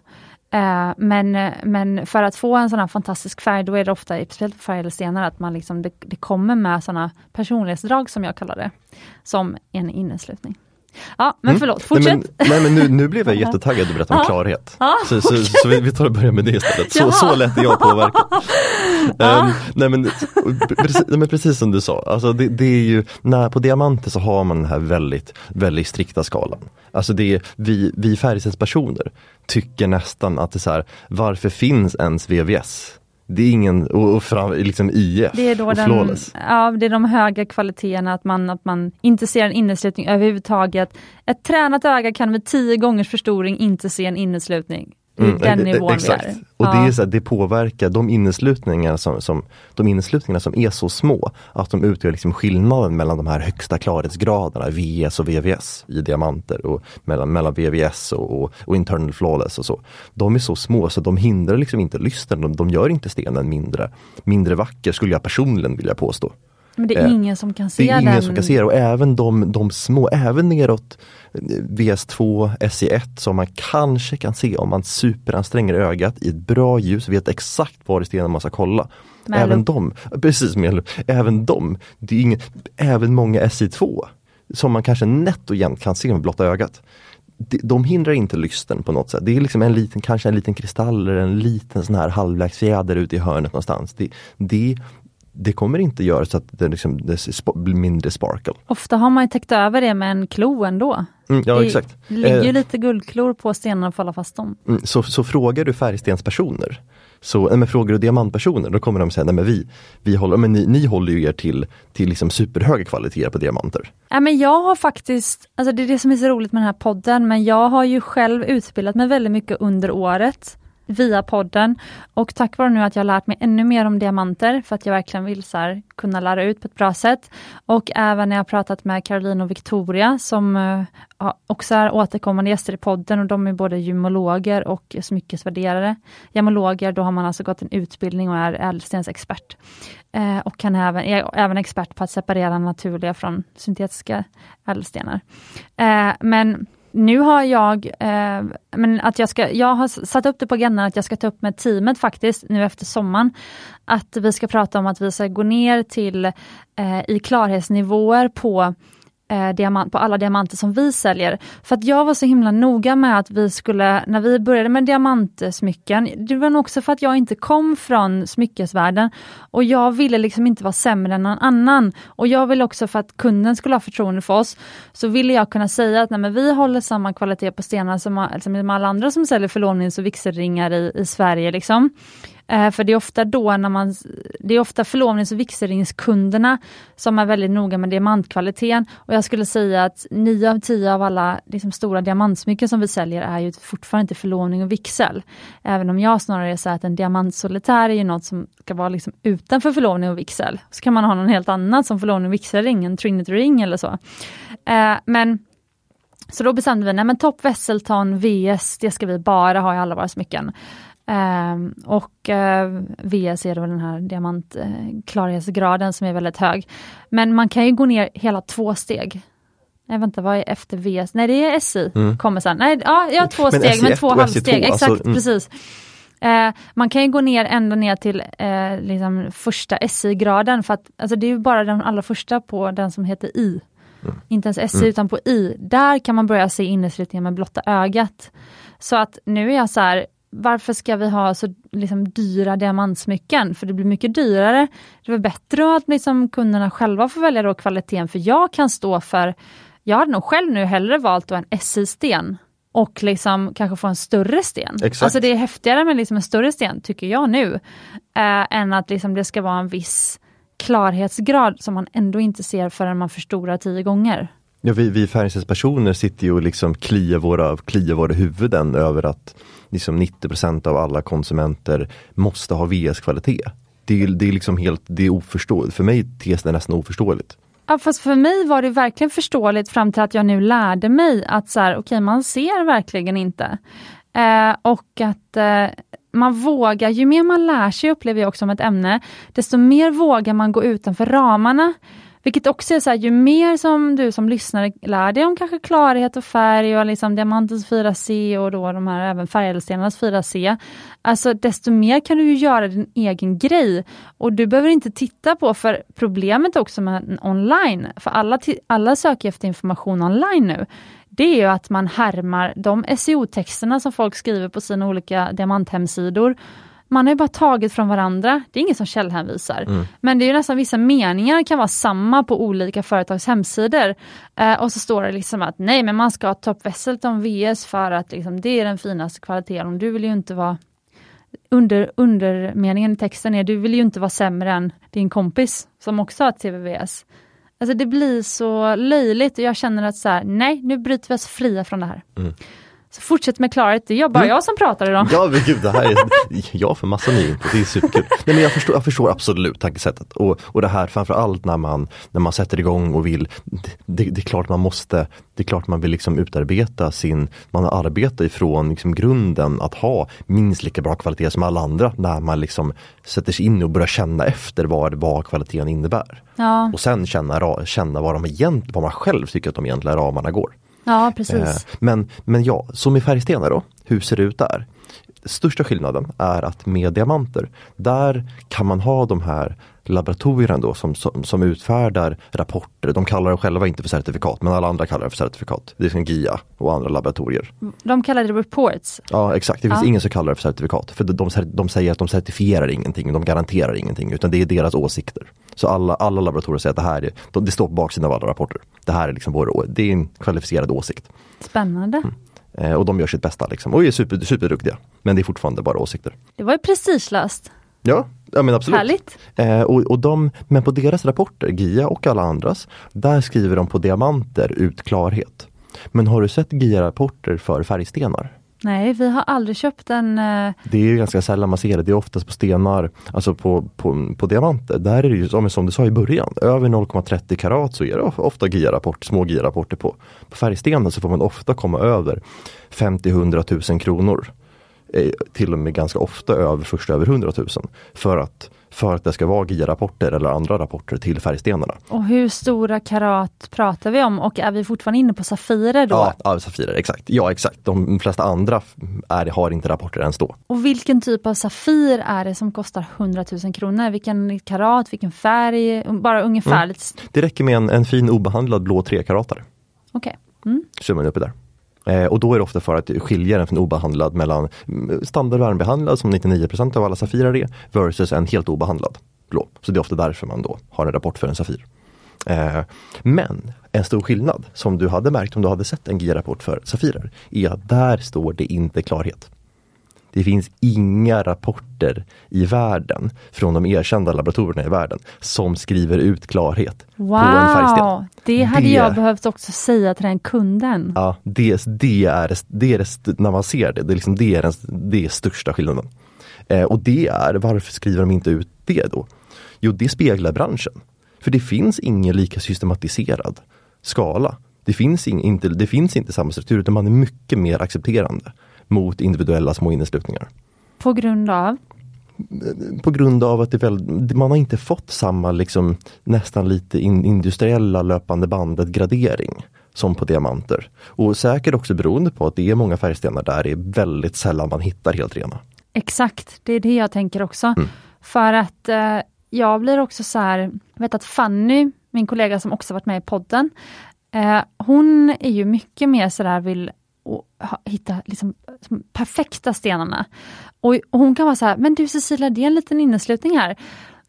Eh, men, eh, men för att få en sån här fantastisk färg, då är det ofta, speciellt på eller stenar, att man liksom, det, det kommer med såna personlighetsdrag som jag kallar det, som en inneslutning. Ja, men mm. förlåt, fortsätt. Nej men, nej, men nu, nu blev jag jättetaggad att berätta om klarhet. Ja, så, så, så, vi, vi tar och börjar med det istället. Så, så lätt är jag att påverka. um, nej, men, precis, men precis som du sa, alltså det, det, är ju, när, på diamanter så har man den här väldigt, väldigt strikta skalan. Alltså det är, vi, vi färgsättspersoner tycker nästan att det är så här, varför finns ens VVS? Det är ingen, och, och fram, liksom IF det är då och den, flawless. Ja, det är de höga kvaliteterna, att man, att man inte ser en inneslutning överhuvudtaget. Ett tränat öga kan med tio gångers förstoring inte se en inneslutning. Mm, den nivån exakt. vi är. Och ja. det, är så här, det påverkar de inneslutningar som, som, de inneslutningar som är så små att de utgör liksom skillnaden mellan de här högsta klarhetsgraderna, VS och VVS i diamanter och mellan, mellan VVS och, och, och, internal flawless och så. De är så små så de hindrar liksom inte lysten, de, de gör inte stenen mindre, mindre vacker skulle jag personligen vilja påstå. Men det är eh, ingen som kan se Det är ingen den. som kan se det och även de, de små, även neråt VS2, SE1 som man kanske kan se om man superanstränger ögat i ett bra ljus, vet exakt var i stenen man ska kolla. Med även de, precis med även de, det är ingen, även många SI2 som man kanske nätt och jämnt kan se med blotta ögat. De, de hindrar inte lysten på något sätt. Det är liksom en liten, kanske en liten kristall eller en liten sån här halvlägsfjäder ute i hörnet någonstans. Det, det, det kommer inte göra så att det, liksom, det blir mindre sparkle. Ofta har man täckt över det med en klo ändå. Mm, ja, det exakt. ligger eh, lite guldklor på stenarna för att hålla fast dem. Mm, så, så frågar du färgstenspersoner, så, men frågar du diamantpersoner, då kommer de säga, nej men vi, vi håller, men ni, ni håller ju er till, till liksom superhöga kvaliteter på diamanter. Ja, men jag har faktiskt, alltså det är det som är så roligt med den här podden, men jag har ju själv utbildat mig väldigt mycket under året via podden. Och tack vare nu att jag lärt mig ännu mer om diamanter, för att jag verkligen vill så här, kunna lära ut på ett bra sätt. Och även när jag pratat med Caroline och Victoria som uh, också är återkommande gäster i podden och de är både gymologer och smyckesvärderare. Gemologer, då har man alltså gått en utbildning och är ädelstensexpert. Uh, och kan även, är även expert på att separera naturliga från syntetiska ädelstenar. Uh, men nu har jag, eh, men att jag ska, jag har satt upp det på agendan att jag ska ta upp med teamet faktiskt nu efter sommaren. Att vi ska prata om att vi ska gå ner till eh, i klarhetsnivåer på eh, diamant, på alla diamanter som vi säljer. För att jag var så himla noga med att vi skulle, när vi började med diamantsmycken, det var nog också för att jag inte kom från smyckesvärlden och jag ville liksom inte vara sämre än någon annan. Och jag ville också för att kunden skulle ha förtroende för oss, så ville jag kunna säga att nej, men vi håller samma kvalitet på stenar som, som alla andra som säljer förlovnings och vigselringar i, i Sverige. Liksom. Eh, för det är ofta då när man, det är ofta förlovnings och vigselringskunderna som är väldigt noga med diamantkvaliteten. Och jag skulle säga att 9 av 10 av alla liksom, stora diamantsmycken som vi säljer är ju fortfarande inte förlovning och vigsel. Även om jag snarare säger att en diamantsolitär är ju något som ska vara liksom utanför förlovning och vigsel. Så kan man ha någon helt annat som förlovning och vigselring, en Trinity ring eller så. Eh, men så då bestämde vi, nej men Top Wesselton VS, det ska vi bara ha i alla våra smycken. Um, och uh, VS är då den här diamantklarhetsgraden uh, som är väldigt hög. Men man kan ju gå ner hela två steg. Nej vänta, vad är efter VS? Nej det är SI, mm. kommer sen. Nej, ja, jag har två men steg, men två halvsteg. Alltså, Exakt, mm. precis. Uh, man kan ju gå ner ända ner till uh, liksom första SI-graden, för att alltså, det är ju bara den allra första på den som heter I. Mm. Inte ens SI mm. utan på I. Där kan man börja se inneslutningen med blotta ögat. Så att nu är jag så här, varför ska vi ha så liksom, dyra diamantsmycken? För det blir mycket dyrare. Det är bättre att liksom, kunderna själva får välja då kvaliteten, för jag kan stå för, jag hade nog själv nu hellre valt en SI-sten och liksom kanske få en större sten. Exakt. Alltså det är häftigare med liksom en större sten, tycker jag nu, eh, än att liksom det ska vara en viss klarhetsgrad som man ändå inte ser förrän man förstorar tio gånger. Ja, vi, vi färgsättspersoner sitter ju och liksom kliar våra, kliar våra huvuden över att liksom 90% av alla konsumenter måste ha VS-kvalitet. Det är, det är liksom helt, det är oförståeligt. För mig tes det nästan oförståeligt. Ja, fast för mig var det verkligen förståeligt fram till att jag nu lärde mig att så här, okay, man ser verkligen inte. Eh, och att eh, man vågar, ju mer man lär sig upplever jag också om ett ämne, desto mer vågar man gå utanför ramarna. Vilket också är så här, ju mer som du som lyssnare lär dig om kanske klarhet och färg och liksom diamantens 4C och då de här även färgädelstenarnas 4C. Alltså desto mer kan du ju göra din egen grej. Och du behöver inte titta på, för problemet också med online, för alla, alla söker efter information online nu, det är ju att man härmar de SEO-texterna som folk skriver på sina olika diamanthemsidor man har ju bara tagit från varandra. Det är ingen som källhänvisar. Mm. Men det är ju nästan vissa meningar kan vara samma på olika företags hemsidor. Eh, och så står det liksom att nej men man ska ha Top Wesselton VS för att liksom, det är den finaste kvaliteten. Du vill ju inte vara under, undermeningen i texten är du vill ju inte vara sämre än din kompis som också har TVVS. Alltså det blir så löjligt och jag känner att så här, nej nu bryter vi oss fria från det här. Mm. Så fortsätt med klarhet, det är bara mm. jag som pratar idag. Ja men gud, det här är, jag får massa ny info, det är superkul. Nej, men jag, förstår, jag förstår absolut tankesättet och, och det här framförallt när man, när man sätter igång och vill, det, det är klart man måste, det är klart man vill liksom utarbeta sin, man arbetar ifrån liksom grunden att ha minst lika bra kvalitet som alla andra när man liksom sätter sig in och börjar känna efter vad, vad kvaliteten innebär. Ja. Och sen känna, känna vad, de egent, vad man själv tycker att de egentliga ramarna går. Ja, precis. Eh, men, men ja, som i färgstenar då, hur ser det ut där? Största skillnaden är att med diamanter, där kan man ha de här laboratorierna då som, som, som, utfärdar rapporter. De kallar det själva inte för certifikat men alla andra kallar det för certifikat. Det är som GIA och andra laboratorier. De kallar det reports? Ja exakt, det finns ja. ingen som kallar det för certifikat. För de, de, säger att de certifierar ingenting, de garanterar ingenting utan det är deras åsikter. Så alla, alla laboratorier säger att det här är, det står på baksidan av alla rapporter. Det här är liksom vår, det är en kvalificerad åsikt. Spännande. Mm. Eh, och de gör sitt bästa liksom och är super, superduktiga. Men det är fortfarande bara åsikter. Det var ju prestigelöst. Ja, ja men absolut. Härligt. Eh, och, och de, men på deras rapporter, GIA och alla andras, där skriver de på diamanter ut klarhet. Men har du sett GIA-rapporter för färgstenar? Nej, vi har aldrig köpt en... Uh... Det är ganska sällan man ser det. Det är oftast på stenar, alltså på, på, på diamanter. Där är det ju som, som du sa i början, över 0,30 karat så är det ofta GIA-rapport, små GIA-rapporter på. På färgstenen så får man ofta komma över 50-100 000 kronor. Eh, till och med ganska ofta över, först över 100 000. För att för att det ska vara GIA-rapporter eller andra rapporter till färgstenarna. Och hur stora karat pratar vi om och är vi fortfarande inne på Safirer då? Ja, ja Safirer, exakt. Ja exakt. De flesta andra är, har inte rapporter ens då. Och vilken typ av Safir är det som kostar 100 000 kronor? Vilken karat, vilken färg? Bara ungefär? Mm. Det räcker med en, en fin obehandlad blå trekaratare. Okej. Okay. Mm. Så är man uppe där. Eh, och då är det ofta för att skilja den från obehandlad mellan mm, standard värmebehandlad som 99% av alla Safirer är versus en helt obehandlad blå. Så det är ofta därför man då har en rapport för en Safir. Eh, men en stor skillnad som du hade märkt om du hade sett en GIA-rapport för Safirer är att där står det inte klarhet. Det finns inga rapporter i världen från de erkända laboratorierna i världen som skriver ut klarhet wow, på en färgsten. Det hade det, jag behövt också säga till den kunden. Ja, det, det är, det är när man ser det, det är, liksom, det är den det är största skillnaden. Eh, och det är, varför skriver de inte ut det då? Jo, det speglar branschen. För det finns ingen lika systematiserad skala. Det finns, in, inte, det finns inte samma struktur utan man är mycket mer accepterande mot individuella små inneslutningar. På grund av? På grund av att det väl, man har inte fått samma liksom, nästan lite in, industriella löpande bandet gradering som på diamanter. Och säkert också beroende på att det är många färgstenar där det är väldigt sällan man hittar helt rena. Exakt, det är det jag tänker också. Mm. För att eh, jag blir också så här, jag vet att Fanny, min kollega som också varit med i podden, eh, hon är ju mycket mer sådär vill och hitta liksom, perfekta stenarna. Och, hon kan vara så här, men du Cecilia, det är en liten inneslutning här.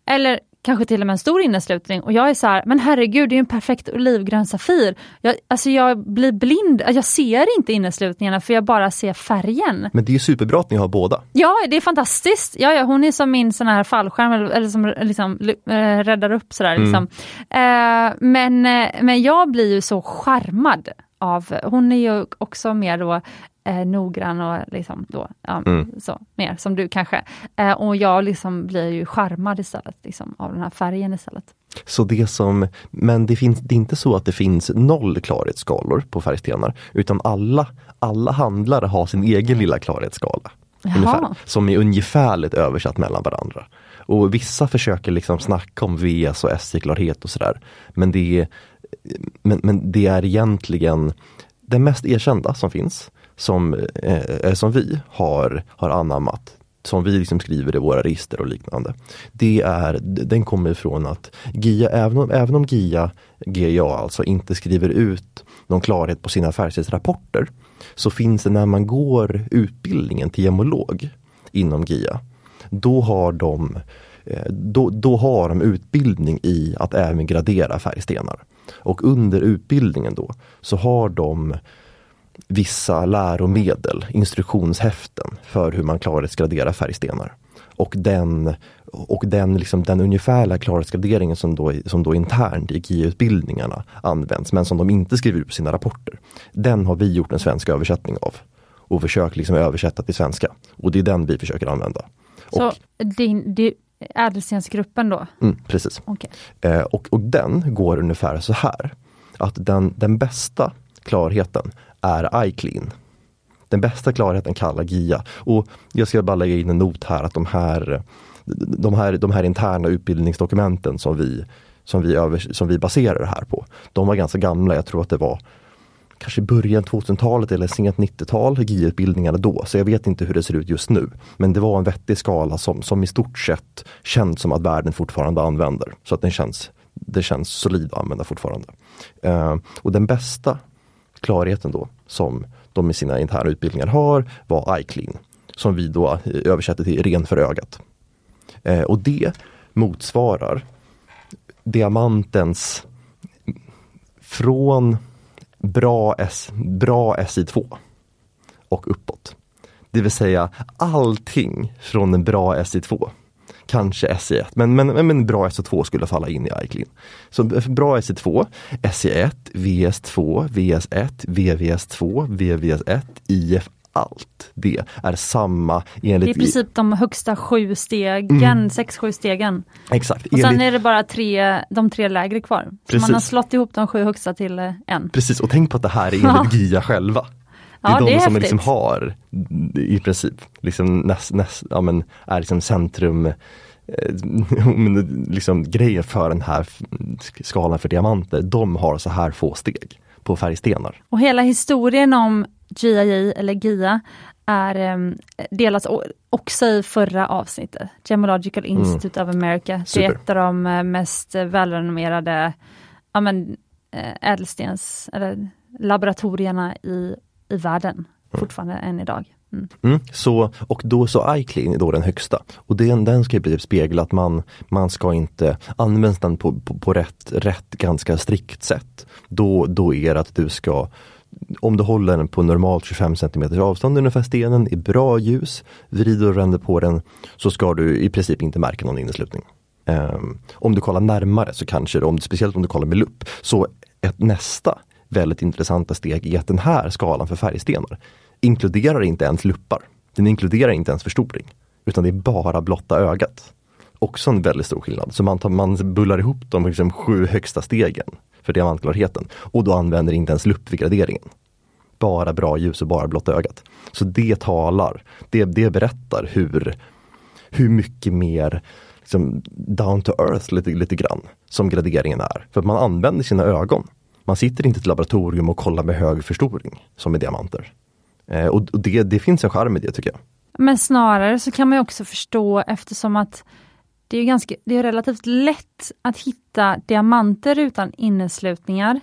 Eller kanske till och med en stor inneslutning och jag är så här, men herregud det är en perfekt olivgrön Safir. Jag, alltså jag blir blind, jag ser inte inneslutningarna för jag bara ser färgen. Men det är superbra att ni har båda. Ja, det är fantastiskt. Ja, ja, hon är som min sån här fallskärm, eller, som liksom, äh, räddar upp sådär. Mm. Liksom. Äh, men, men jag blir ju så charmad av, hon är ju också mer då eh, noggrann och liksom då, ja, mm. så, mer som du kanske. Eh, och jag liksom blir ju charmad istället liksom, av den här färgen istället. Så det som, men det, finns, det är inte så att det finns noll klarhetsskalor på färgstenar, utan alla, alla handlare har sin egen lilla klarhetsskala. Ungefär, som är ungefärligt översatt mellan varandra. Och vissa försöker liksom snacka om VS och SJ-klarhet och sådär. Men det, är, men, men det är egentligen den mest erkända som finns som, eh, eh, som vi har, har anammat som vi liksom skriver i våra register och liknande. Det är, den kommer ifrån att GIA, även om, även om GIA, GIA alltså inte skriver ut någon klarhet på sina affärstidsrapporter, så finns det när man går utbildningen till gemolog inom GIA, då har de eh, då, då har de utbildning i att även gradera färgstenar. Och under utbildningen då så har de vissa läromedel, instruktionshäften för hur man klarhetsgraderar färgstenar. Och den, och den, liksom, den ungefärliga klarhetsgraderingen som då, som då internt i GI-utbildningarna används, men som de inte skriver ut på sina rapporter. Den har vi gjort en svensk översättning av och försökt liksom översätta till svenska. Och det är den vi försöker använda. Så och, din, din ädelstensgruppen då? Mm, precis. Okay. Eh, och, och den går ungefär så här. Att den, den bästa klarheten är iClean. Den bästa klarheten kallar GIA. Och jag ska bara lägga in en not här att de här, de här, de här interna utbildningsdokumenten som vi, som, vi över, som vi baserar det här på, de var ganska gamla. Jag tror att det var kanske början 2000-talet eller sent 90-tal, GI-utbildningarna då. Så jag vet inte hur det ser ut just nu. Men det var en vettig skala som, som i stort sett känns som att världen fortfarande använder. Så att den känns, det känns solid att använda fortfarande. Eh, och den bästa klarheten då som de i sina interna utbildningar har var iClean. Som vi då översätter till ren för ögat. Eh, och det motsvarar diamantens från bra, S, bra SI2 och uppåt. Det vill säga allting från en bra SI2 kanske SI1, men, men, men bra SO2 skulle falla in i iClean. Så bra SI2, SI1, VS2, VS1, VVS2, VVS1, IF allt det är samma enligt... Det är i princip de högsta sju stegen, mm. sex, sju stegen. Exakt. Och sen är det bara tre, de tre lägre kvar. Så man har slått ihop de sju högsta till eh, en. Precis, och tänk på att det här är enligt GIA själva. Det är ja, de det är som liksom har i princip liksom näst, näst, ja, men är liksom centrum eh, liksom grejer för den här skalan för diamanter. De har så här få steg på färgstenar. Och hela historien om GIA eller GIA är um, delas också i förra avsnittet. Gemological mm. Institute mm. of America. Super. Det är ett av de eh, mest välrenommerade ja, men, eh, ädelstens eller laboratorierna i i världen mm. fortfarande än idag. Mm. Mm, så, och då så iClean är då den högsta. Och den, den ska ju spegla att man, man ska inte, används den på, på, på, rätt, rätt ganska strikt sätt, då, då är det att du ska om du håller den på normalt 25 cm avstånd ungefär stenen i bra ljus, vrider och vänder på den, så ska du i princip inte märka någon inneslutning. Um, om du kollar närmare så kanske, om, speciellt om du kollar med lupp, så ett nästa väldigt intressanta steg i att den här skalan för färgstenar inkluderar inte ens luppar. Den inkluderar inte ens förstoring. Utan det är bara blotta ögat. Också en väldigt stor skillnad. Så man, tar, man bullar ihop de liksom sju högsta stegen för diamantklarheten och då använder inte ens lupp vid graderingen. Bara bra ljus och bara blotta ögat. Så det talar, det, det berättar hur, hur mycket mer liksom, down to earth lite, lite grann som graderingen är. För att man använder sina ögon man sitter inte i ett laboratorium och kollar med hög förstoring som med diamanter. Eh, och det, det finns en charm i det tycker jag. Men snarare så kan man också förstå eftersom att det är, ganska, det är relativt lätt att hitta diamanter utan inneslutningar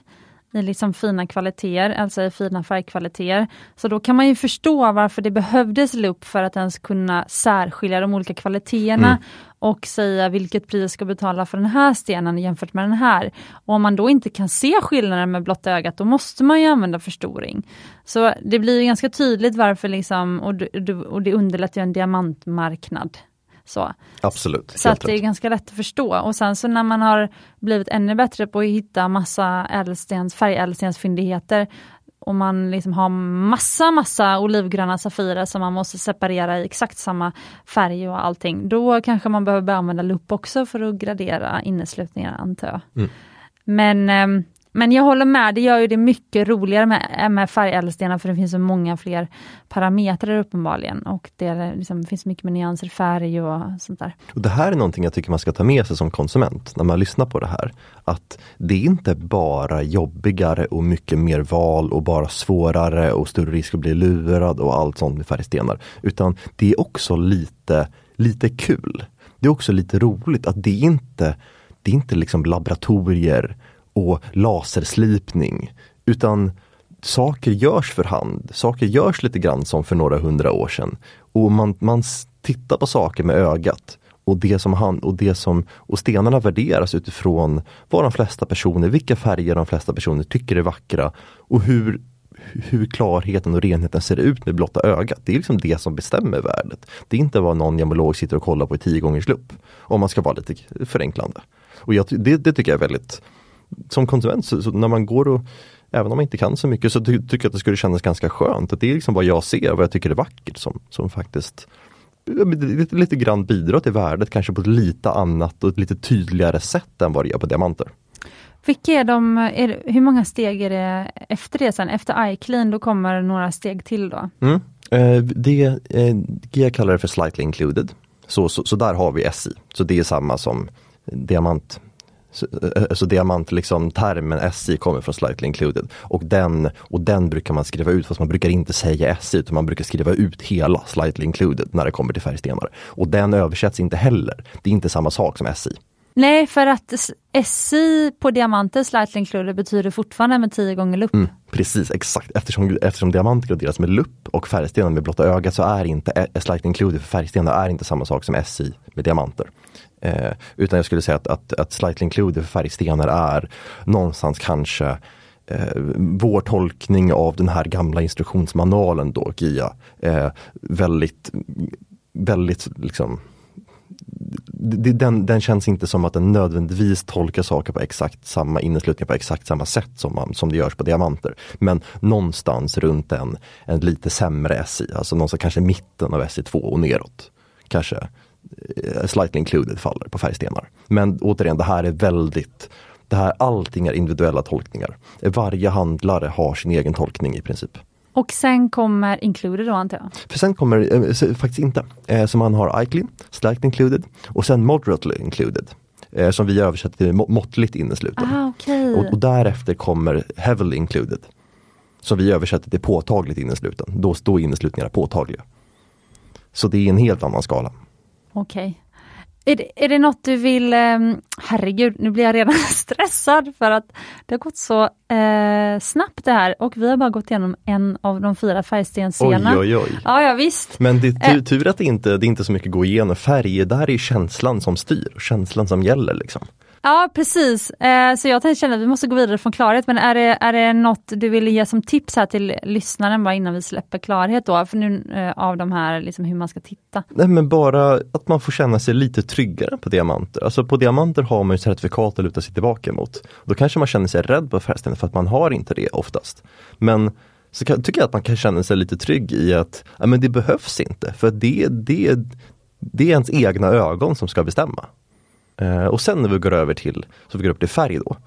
i liksom fina kvaliteter, alltså i fina färgkvaliteter. Så då kan man ju förstå varför det behövdes lupp för att ens kunna särskilja de olika kvaliteterna mm. och säga vilket pris ska betala för den här stenen jämfört med den här. Och om man då inte kan se skillnaden med blotta ögat, då måste man ju använda förstoring. Så det blir ganska tydligt varför, liksom, och, det, och det underlättar en diamantmarknad. Så, Absolut. Så att det är ganska lätt att förstå. Och sen så när man har blivit ännu bättre på att hitta massa ädelstens, färgädelstensfyndigheter och man liksom har massa, massa olivgröna safirer som man måste separera i exakt samma färg och allting. Då kanske man behöver börja använda lupp också för att gradera inneslutningar antar jag. Mm. Men ehm, men jag håller med, det gör ju det mycket roligare med, eh, med färgädelstenar för det finns så många fler parametrar uppenbarligen och det liksom, finns mycket mer nyanser i färg och sånt där. Och Det här är någonting jag tycker man ska ta med sig som konsument när man lyssnar på det här. Att det är inte bara jobbigare och mycket mer val och bara svårare och större risk att bli lurad och allt sånt med färgstenar. Utan det är också lite, lite kul. Det är också lite roligt att det inte det är inte liksom laboratorier och laserslipning. Utan saker görs för hand. Saker görs lite grann som för några hundra år sedan. Och man, man tittar på saker med ögat. Och, det som han, och, det som, och stenarna värderas utifrån vad de flesta personer, vilka färger de flesta personer tycker är vackra och hur, hur klarheten och renheten ser ut med blotta ögat. Det är liksom det som bestämmer värdet. Det är inte vad någon gemolog sitter och kollar på i tio gångers lupp. Om man ska vara lite förenklande. Och jag, det, det tycker jag är väldigt som konsument, så, så, när man går och Även om man inte kan så mycket så ty tycker jag att det skulle kännas ganska skönt. Att det är liksom vad jag ser, vad jag tycker är vackert som, som faktiskt lite, lite grann bidrar till värdet kanske på ett lite annat och ett lite tydligare sätt än vad det gör på diamanter. Vilka är de, är, hur många steg är det efter det sen? Efter iClean då kommer några steg till då? Mm. Eh, det, eh, jag kallar det för slightly included. Så, så, så, där har vi SI. Så det är samma som diamant så, eh, så diamant, liksom termen SI kommer från slightly included. Och den, och den brukar man skriva ut, fast man brukar inte säga SI utan man brukar skriva ut hela slightly included när det kommer till färgstenar. Och den översätts inte heller. Det är inte samma sak som SI. Nej, för att SI på diamanter, slightly included, betyder fortfarande med tio gånger lupp. Mm, precis, exakt. Eftersom, eftersom diamanter graderas med lupp och färgstenar med blotta ögat så är inte slightly included för färgstenar är inte samma sak som SI med diamanter. Eh, utan jag skulle säga att, att, att slightly included för färgstenar är någonstans kanske eh, vår tolkning av den här gamla instruktionsmanualen då, GIA. Eh, väldigt, väldigt liksom den, den känns inte som att den nödvändigtvis tolkar saker på exakt samma inneslutning på exakt samma sätt som, man, som det görs på diamanter. Men någonstans runt en, en lite sämre SI, alltså någonstans kanske mitten av SI2 och neråt. Kanske slightly included faller på färgstenar. Men återigen, det här är väldigt det här, allting är individuella tolkningar. Varje handlare har sin egen tolkning i princip. Och sen kommer included då antar jag? För sen kommer, eh, faktiskt inte. Eh, så man har ICLI, slightly included och sen moderately included. Eh, som vi översätter till måttligt innesluten. Ah, okay. och, och, därefter kommer heavily included. Som vi översätter till påtagligt innesluten. Då står inneslutningarna påtagliga. Så det är en helt annan skala. Okej. Okay. Är det, är det något du vill, ehm, herregud nu blir jag redan stressad för att det har gått så eh, snabbt det här och vi har bara gått igenom en av de fyra färgstensscenerna. Oj, oj, oj. Ja, ja visst. Men det är tur, eh. tur att det inte det är inte så mycket att gå igenom. Färg, där är känslan som styr, känslan som gäller liksom. Ja precis, eh, så jag känner att vi måste gå vidare från klarhet men är det, är det något du vill ge som tips här till lyssnaren bara innan vi släpper klarhet då, för nu, eh, av de här liksom hur man ska titta? Nej men bara att man får känna sig lite tryggare på diamanter. Alltså på diamanter har man ju certifikat att luta sig tillbaka mot. Då kanske man känner sig rädd på färgstenen för att man har inte det oftast. Men så kan, tycker jag att man kan känna sig lite trygg i att ja, men det behövs inte för det, det, det är ens egna ögon som ska bestämma. Eh, och sen när vi går över till, så vi går upp till färg då.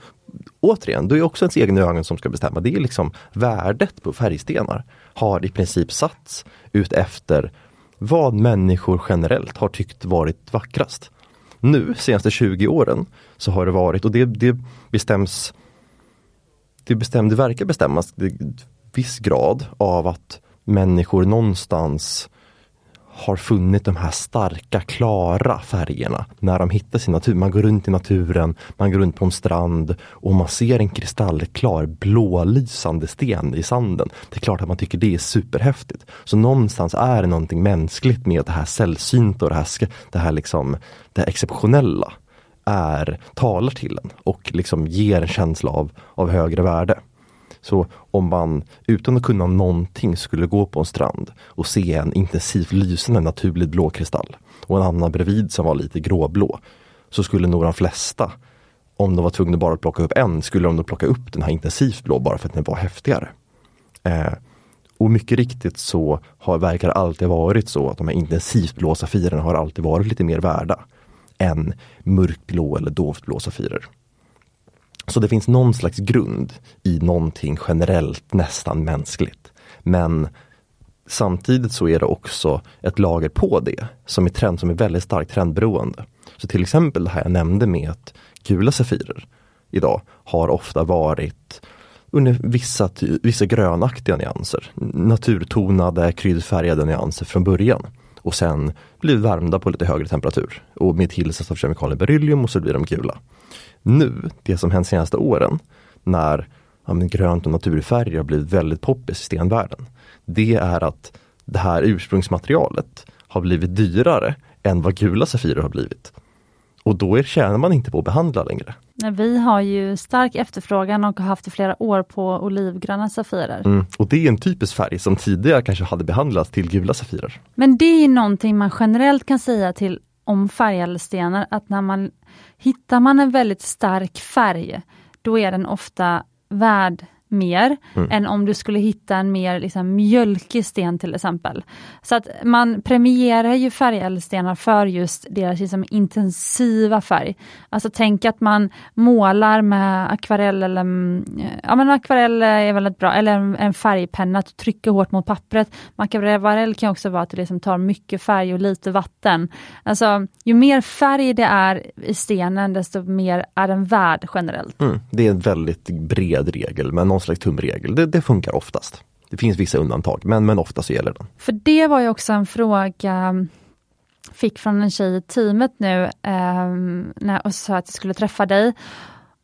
Återigen, då är också ens egna ögon som ska bestämma. Det är liksom värdet på färgstenar har i princip satts ut efter vad människor generellt har tyckt varit vackrast. Nu, senaste 20 åren, så har det varit, och det, det bestäms det, bestäm, det verkar bestämmas i viss grad av att människor någonstans har funnit de här starka, klara färgerna när de hittar sin natur. Man går runt i naturen, man går runt på en strand och man ser en kristallklar blålysande sten i sanden. Det är klart att man tycker det är superhäftigt. Så någonstans är det någonting mänskligt med det här sällsynta och det här, det här, liksom, det här exceptionella är, talar till en och liksom ger en känsla av, av högre värde. Så om man utan att kunna någonting skulle gå på en strand och se en intensivt lysande naturlig blå kristall och en annan bredvid som var lite gråblå så skulle nog de flesta, om de var tvungna bara att plocka upp en, skulle de plocka upp den här intensivt blå bara för att den var häftigare. Eh, och mycket riktigt så har, verkar det alltid varit så att de här intensivt blå safirerna har alltid varit lite mer värda än mörkblå eller dovt blå safirer. Så det finns någon slags grund i någonting generellt nästan mänskligt. Men samtidigt så är det också ett lager på det som är, trend, som är väldigt starkt trendberoende. Så till exempel det här jag nämnde med att gula safirer idag har ofta varit under vissa, vissa grönaktiga nyanser. Naturtonade, kryddfärgade nyanser från början. Och sen blir värmda på lite högre temperatur. Och med tillsats av kemikalien beryllium och så blir de gula nu, det som hänt senaste åren, när ja, grönt och naturfärger har blivit väldigt poppis i stenvärlden. Det är att det här ursprungsmaterialet har blivit dyrare än vad gula safirer har blivit. Och då är, tjänar man inte på att behandla längre. Vi har ju stark efterfrågan och har haft i flera år på olivgröna safirer. Mm, och det är en typisk färg som tidigare kanske hade behandlats till gula safirer. Men det är någonting man generellt kan säga till om färgade stenar, att när man hittar man en väldigt stark färg, då är den ofta värd mer mm. än om du skulle hitta en mer liksom, mjölkig sten till exempel. Så att man premierar ju färgädelstenar för just deras liksom, intensiva färg. Alltså tänk att man målar med akvarell eller ja men akvarell är väldigt bra, eller en, en färgpenna, att trycka hårt mot pappret. Akvarell kan också vara att det liksom tar mycket färg och lite vatten. Alltså ju mer färg det är i stenen desto mer är den värd generellt. Mm. Det är en väldigt bred regel men någon slags tumregel. Det, det funkar oftast. Det finns vissa undantag, men, men ofta så gäller den. För det var ju också en fråga fick från en tjej i teamet nu eh, när, och sa att jag skulle träffa dig.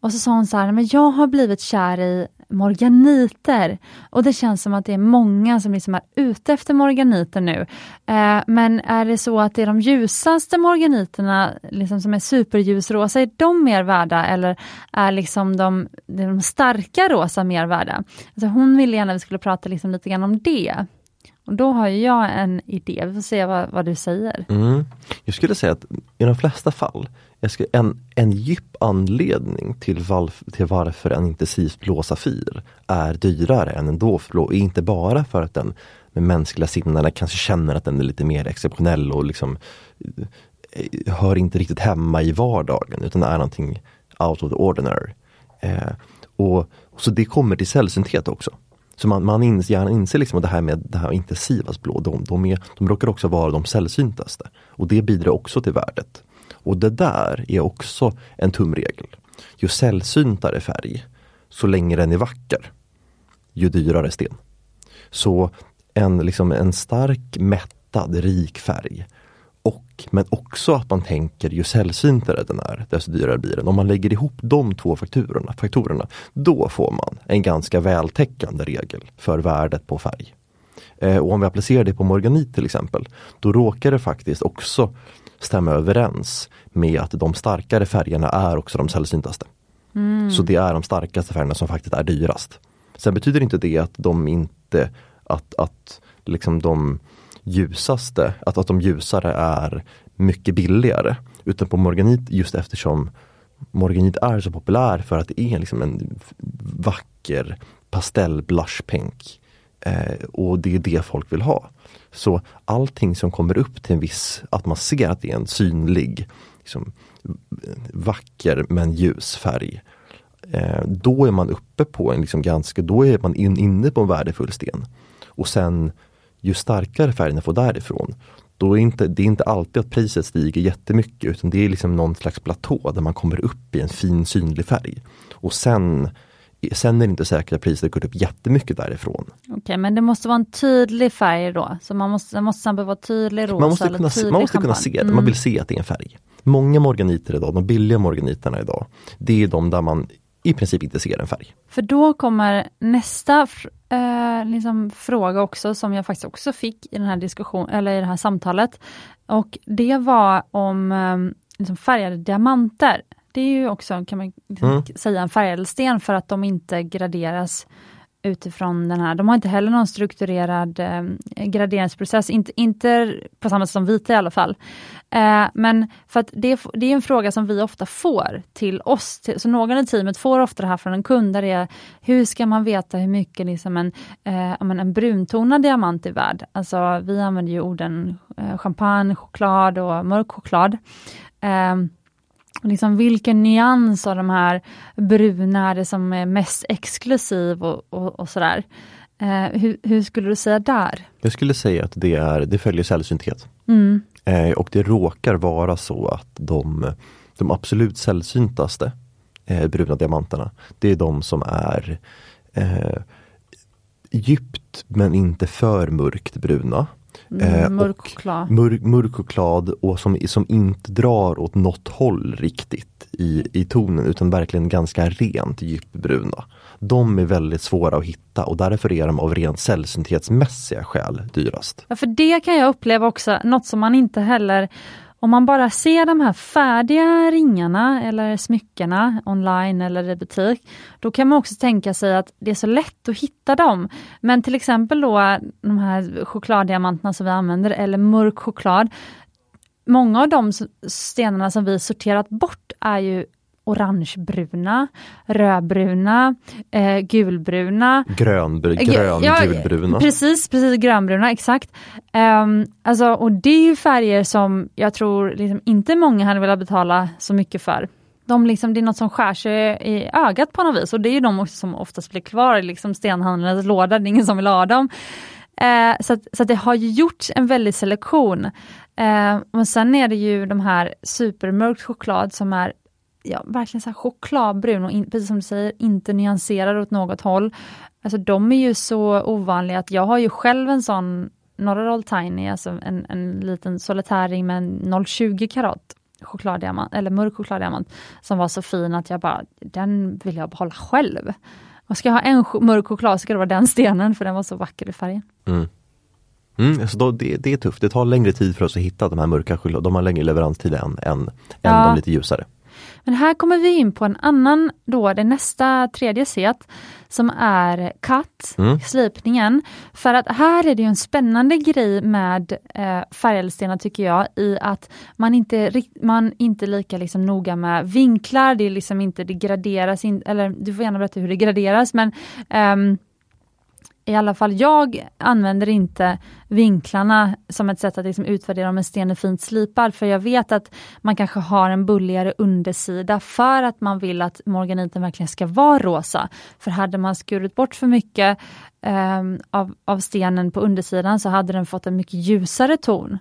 Och så sa hon så här, men jag har blivit kär i morganiter. Och det känns som att det är många som liksom är ute efter morganiter nu. Eh, men är det så att det är de ljusaste morganiterna liksom som är superljusrosa, är de mer värda eller är liksom de, de starka rosa mer värda? Alltså hon ville gärna att vi skulle prata liksom lite grann om det. Och då har jag en idé, vi får se vad, vad du säger. Mm. Jag skulle säga att i de flesta fall, jag ska, en, en djup anledning till, val, till varför en intensivt blå Safir är dyrare än en dovblå är inte bara för att den med mänskliga sinnena kanske känner att den är lite mer exceptionell och liksom eh, hör inte riktigt hemma i vardagen utan är någonting out of the ordinary. Eh, och, Så det kommer till sällsynthet också. Så man, man ins, gärna inser liksom att det här med det här intensivas blå, de, de, är, de råkar också vara de sällsyntaste. Och det bidrar också till värdet. Och det där är också en tumregel. Ju sällsyntare färg, så länge den är vacker, ju dyrare sten. Så en, liksom en stark, mättad, rik färg och, men också att man tänker ju sällsyntare den är, desto dyrare blir den. Om man lägger ihop de två faktorerna, faktorerna då får man en ganska vältäckande regel för värdet på färg. Eh, och om vi applicerar det på morganit till exempel, då råkar det faktiskt också stämma överens med att de starkare färgerna är också de sällsyntaste. Mm. Så det är de starkaste färgerna som faktiskt är dyrast. Sen betyder inte det att de inte, att, att liksom de ljusaste, att, att de ljusare är mycket billigare. Utan på morganit just eftersom morganit är så populär för att det är liksom en vacker pastell blush pink. Eh, och det är det folk vill ha. Så allting som kommer upp till en viss, att man ser att det är en synlig, liksom, vacker men ljus färg. Eh, då är man uppe på en liksom ganska, då är man in, inne på en värdefull sten. Och sen ju starkare färgerna får därifrån, då är inte, det är inte alltid att priset stiger jättemycket utan det är liksom någon slags platå där man kommer upp i en fin synlig färg. Och sen Sen är det inte säkert att priset gått upp jättemycket därifrån. Okej, okay, men det måste vara en tydlig färg då? Så man måste, måste vara tydlig rosa man måste kunna, se, man måste kunna se det, mm. man vill se att det är en färg. Många morganiter idag, de billiga morganiterna idag, det är de där man i princip inte ser en färg. För då kommer nästa eh, liksom fråga också som jag faktiskt också fick i den här diskussionen eller i det här samtalet. Och det var om eh, liksom färgade diamanter. Det är ju också, kan man liksom mm. säga, en färgädelsten för att de inte graderas utifrån den här. De har inte heller någon strukturerad eh, graderingsprocess, inte, inte på samma sätt som vita i alla fall. Eh, men för att det, det, är en fråga som vi ofta får till oss, till, så någon i teamet får ofta det här från en kund, där det är hur ska man veta hur mycket liksom en, eh, en bruntonad diamant är värd? Alltså vi använder ju orden eh, champagne, choklad och mörk choklad. Eh, liksom vilken nyans av de här bruna är det som är mest exklusiv och, och, och sådär. Eh, hur, hur, skulle du säga där? Jag skulle säga att det, är, det följer sällsynthet. Mm. Eh, och det råkar vara så att de, de absolut sällsyntaste eh, bruna diamanterna, det är de som är eh, djupt men inte för mörkt bruna. Mm, eh, mörk choklad. Mörk, mörk choklad och som, som inte drar åt något håll riktigt i, i tonen utan verkligen ganska rent djupbruna. De är väldigt svåra att hitta och därför är de av rent sällsynthetsmässiga skäl dyrast. Ja, för det kan jag uppleva också, något som man inte heller om man bara ser de här färdiga ringarna eller smyckena online eller i butik, då kan man också tänka sig att det är så lätt att hitta dem. Men till exempel då de här chokladdiamanterna som vi använder eller mörk choklad. Många av de stenarna som vi sorterat bort är ju orangebruna, rödbruna, eh, gulbruna. Grönbr grön, ja, gulbruna. Precis, precis grönbruna, exakt. Um, alltså, och det är ju färger som jag tror liksom inte många hade velat betala så mycket för. De liksom, det är något som skär sig i ögat på något vis och det är ju de som oftast blir kvar i liksom stenhandlarnas låda, det är ingen som vill ha dem. Uh, så att, så att det har gjorts en väldig selektion. Uh, och sen är det ju de här supermörkt choklad som är ja, verkligen så chokladbrun och in, precis som du säger, inte nyanserad åt något håll. Alltså de är ju så ovanliga att jag har ju själv en sån Norra Roll Tiny, alltså en, en liten solitärring med en 0,20 karat chokladdiamant, eller mörk chokladdiamant, som var så fin att jag bara, den vill jag behålla själv. Och ska jag ha en mörk choklad ska det vara den stenen, för den var så vacker i färgen. Mm. Mm, alltså då, det, det, är tufft, det tar längre tid för oss att hitta de här mörka choklad, de har längre leveranstid än, än, ja. än de lite ljusare. Men här kommer vi in på en annan, då det nästa tredje set, som är cut, mm. slipningen. För att här är det en spännande grej med eh, färgelstenar tycker jag, i att man inte, man inte lika liksom noga med vinklar, det är liksom inte, det graderas, in, eller du får gärna berätta hur det graderas, men um, i alla fall jag använder inte vinklarna som ett sätt att liksom utvärdera om en sten är fint slipad, för jag vet att man kanske har en bulligare undersida för att man vill att morganiten verkligen ska vara rosa. För hade man skurit bort för mycket eh, av, av stenen på undersidan så hade den fått en mycket ljusare ton.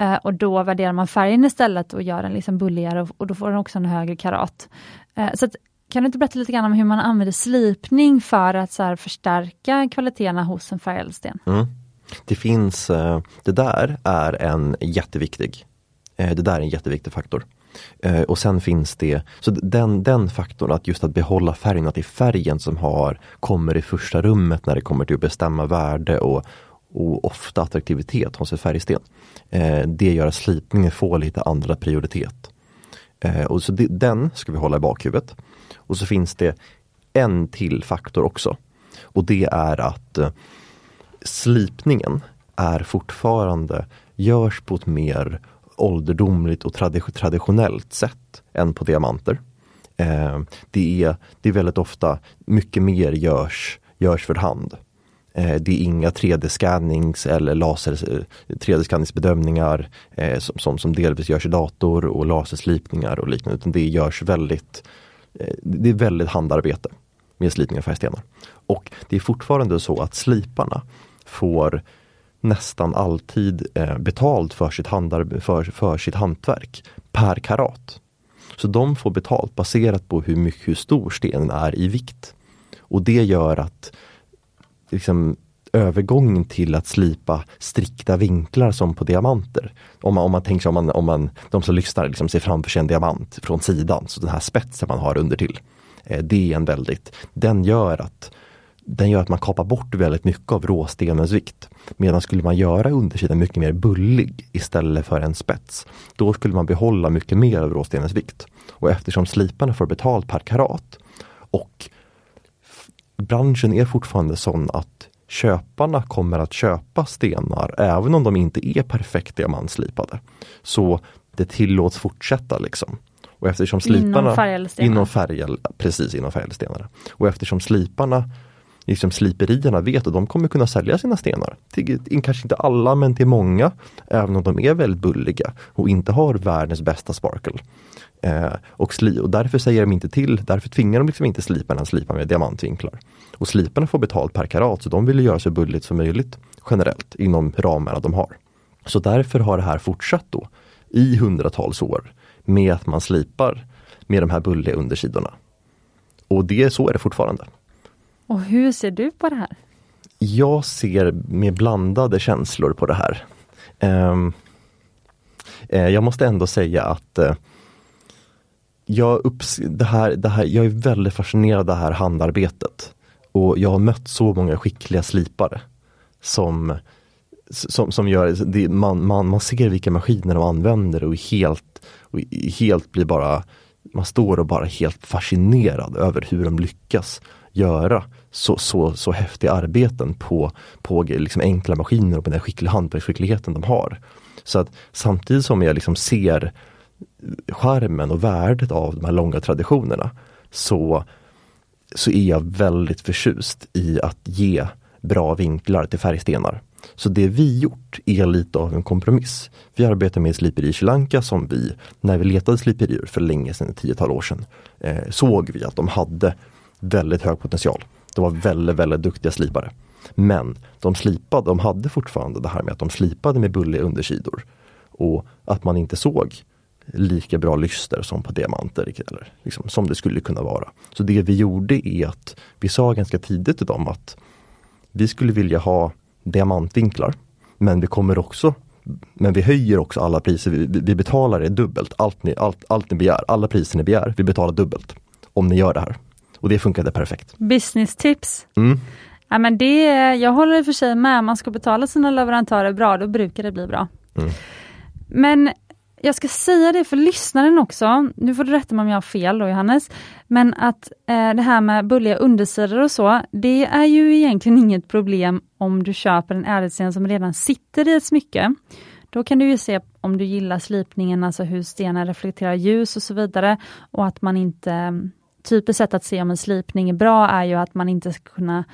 Eh, och då värderar man färgen istället och gör den liksom bulligare och, och då får den också en högre karat. Eh, så kan du inte berätta lite grann om hur man använder slipning för att så förstärka kvaliteterna hos en färgädelsten? Mm. Det finns, eh, det där är en jätteviktig, eh, det där är en jätteviktig faktor. Eh, och sen finns det, så den, den faktorn att just att behålla färgen, att det är färgen som har, kommer i första rummet när det kommer till att bestämma värde och, och ofta attraktivitet hos en färgsten. Det gör att slipningen får lite andra prioritet. Och så det, den ska vi hålla i bakhuvudet. Och så finns det en till faktor också. Och det är att eh, slipningen är fortfarande, görs på ett mer ålderdomligt och traditionellt sätt än på diamanter. Eh, det, är, det är väldigt ofta, mycket mer görs, görs för hand. Eh, det är inga 3D-scannings eller laser eh, 3D-skanningsbedömningar eh, som, som, som delvis görs i dator och laserslipningar och liknande, utan det görs väldigt Eh, det är väldigt handarbete med slipning av färgstenar. Och det är fortfarande så att sliparna får nästan alltid eh, betalt för sitt, handar, för, för sitt hantverk per karat. Så de får betalt baserat på hur, mycket, hur stor stenen är i vikt. Och det gör att liksom, övergången till att slipa strikta vinklar som på diamanter. Om man, om man tänker sig om man, om man, de som lyssnar liksom ser framför sig en diamant från sidan, så den här spetsen man har under till. Eh, det är en väldigt, den gör att den gör att man kapar bort väldigt mycket av råstenens vikt. Medan skulle man göra undersidan mycket mer bullig istället för en spets, då skulle man behålla mycket mer av råstenens vikt. Och eftersom sliparna får betalt per karat och branschen är fortfarande sån att köparna kommer att köpa stenar även om de inte är perfekt diamantslipade. Så det tillåts fortsätta liksom. Och eftersom sliparna inom färgelstenar. Inom färgel, precis inom färgelstenar. Och eftersom sliparna liksom sliperierna vet att de kommer kunna sälja sina stenar. Till, kanske inte alla men till många. Även om de är väldigt bulliga och inte har världens bästa sparkle. Eh, och, sli, och därför säger de inte till, därför tvingar de liksom inte sliparna att slipa med diamantvinklar. Och sliparna får betalt per karat så de vill göra så bulligt som möjligt generellt inom ramarna de har. Så därför har det här fortsatt då i hundratals år med att man slipar med de här bulliga undersidorna. Och det så är det fortfarande. Och hur ser du på det här? Jag ser med blandade känslor på det här. Um, uh, jag måste ändå säga att uh, jag, upps det här, det här, jag är väldigt fascinerad av det här handarbetet. Och jag har mött så många skickliga slipare som, som, som gör det, man, man, man ser vilka maskiner de använder och helt, och helt blir bara man står och bara helt fascinerad över hur de lyckas göra så, så, så häftiga arbeten på, på liksom enkla maskiner och den skickliga hantverksskickligheten de har. Så att samtidigt som jag liksom ser skärmen och värdet av de här långa traditionerna så, så är jag väldigt förtjust i att ge bra vinklar till färgstenar. Så det vi gjort är lite av en kompromiss. Vi arbetar med sliperi i Sri Lanka som vi, när vi letade sliperier för länge sedan, ett tiotal år sedan, eh, såg vi att de hade väldigt hög potential. De var väldigt, väldigt duktiga slipare. Men de slipade, de hade fortfarande det här med att de slipade med bulliga undersidor. Och att man inte såg lika bra lyster som på diamanter, eller liksom, som det skulle kunna vara. Så det vi gjorde är att vi sa ganska tidigt till dem att vi skulle vilja ha diamantvinklar. Men vi kommer också men vi höjer också alla priser, vi, vi betalar det dubbelt. Allt ni, allt, allt ni begär, alla priser ni begär, vi betalar dubbelt. Om ni gör det här. Och det funkade perfekt. Business tips. Mm. Ja, men det, jag håller i och för sig med, man ska betala sina leverantörer bra, då brukar det bli bra. Mm. Men jag ska säga det för lyssnaren också, nu får du rätta mig om jag har fel då Johannes, men att eh, det här med bulliga undersidor och så, det är ju egentligen inget problem om du köper en ädelsten som redan sitter i ett smycke. Då kan du ju se om du gillar slipningen, alltså hur stenen reflekterar ljus och så vidare. Och att man inte typiskt sätt att se om en slipning är bra är ju att man inte ska kunna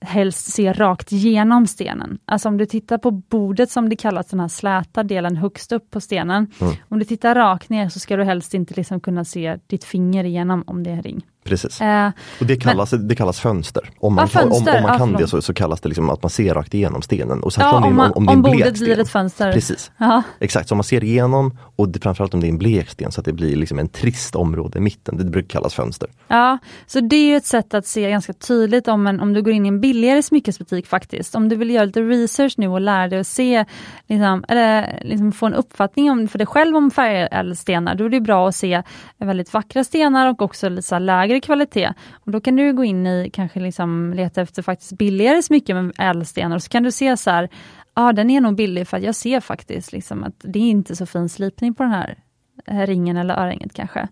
helst se rakt igenom stenen. Alltså om du tittar på bordet som det kallas, den här släta delen högst upp på stenen. Mm. Om du tittar rakt ner så ska du helst inte liksom kunna se ditt finger igenom om det är en ring. Precis. Eh, och det kallas, men, det kallas fönster. Om man, ja, fönster, om, om, man kan det så, så, kallas det liksom att man ser rakt igenom stenen. Och ja, om, man, om, om, om bordet blir ett fönster. Precis. Ja. Exakt, så man ser igenom och det, framförallt om det är en blek sten så att det blir liksom en trist område i mitten. Det brukar kallas fönster. Ja, så det är ett sätt att se ganska tydligt om, en, om du går in i en billigare smyckesbutik faktiskt. Om du vill göra lite research nu och lära dig att se, liksom, eller liksom få en uppfattning om, för dig själv om färgädelstenar, då är det bra att se väldigt vackra stenar och också lite lägre kvalitet. Och då kan du gå in i, kanske liksom leta efter faktiskt billigare smycken med ädelstenar och så kan du se så här, ja den är nog billig för att jag ser faktiskt liksom att det är inte så fin slipning på den här eh, ringen eller örhänget kanske.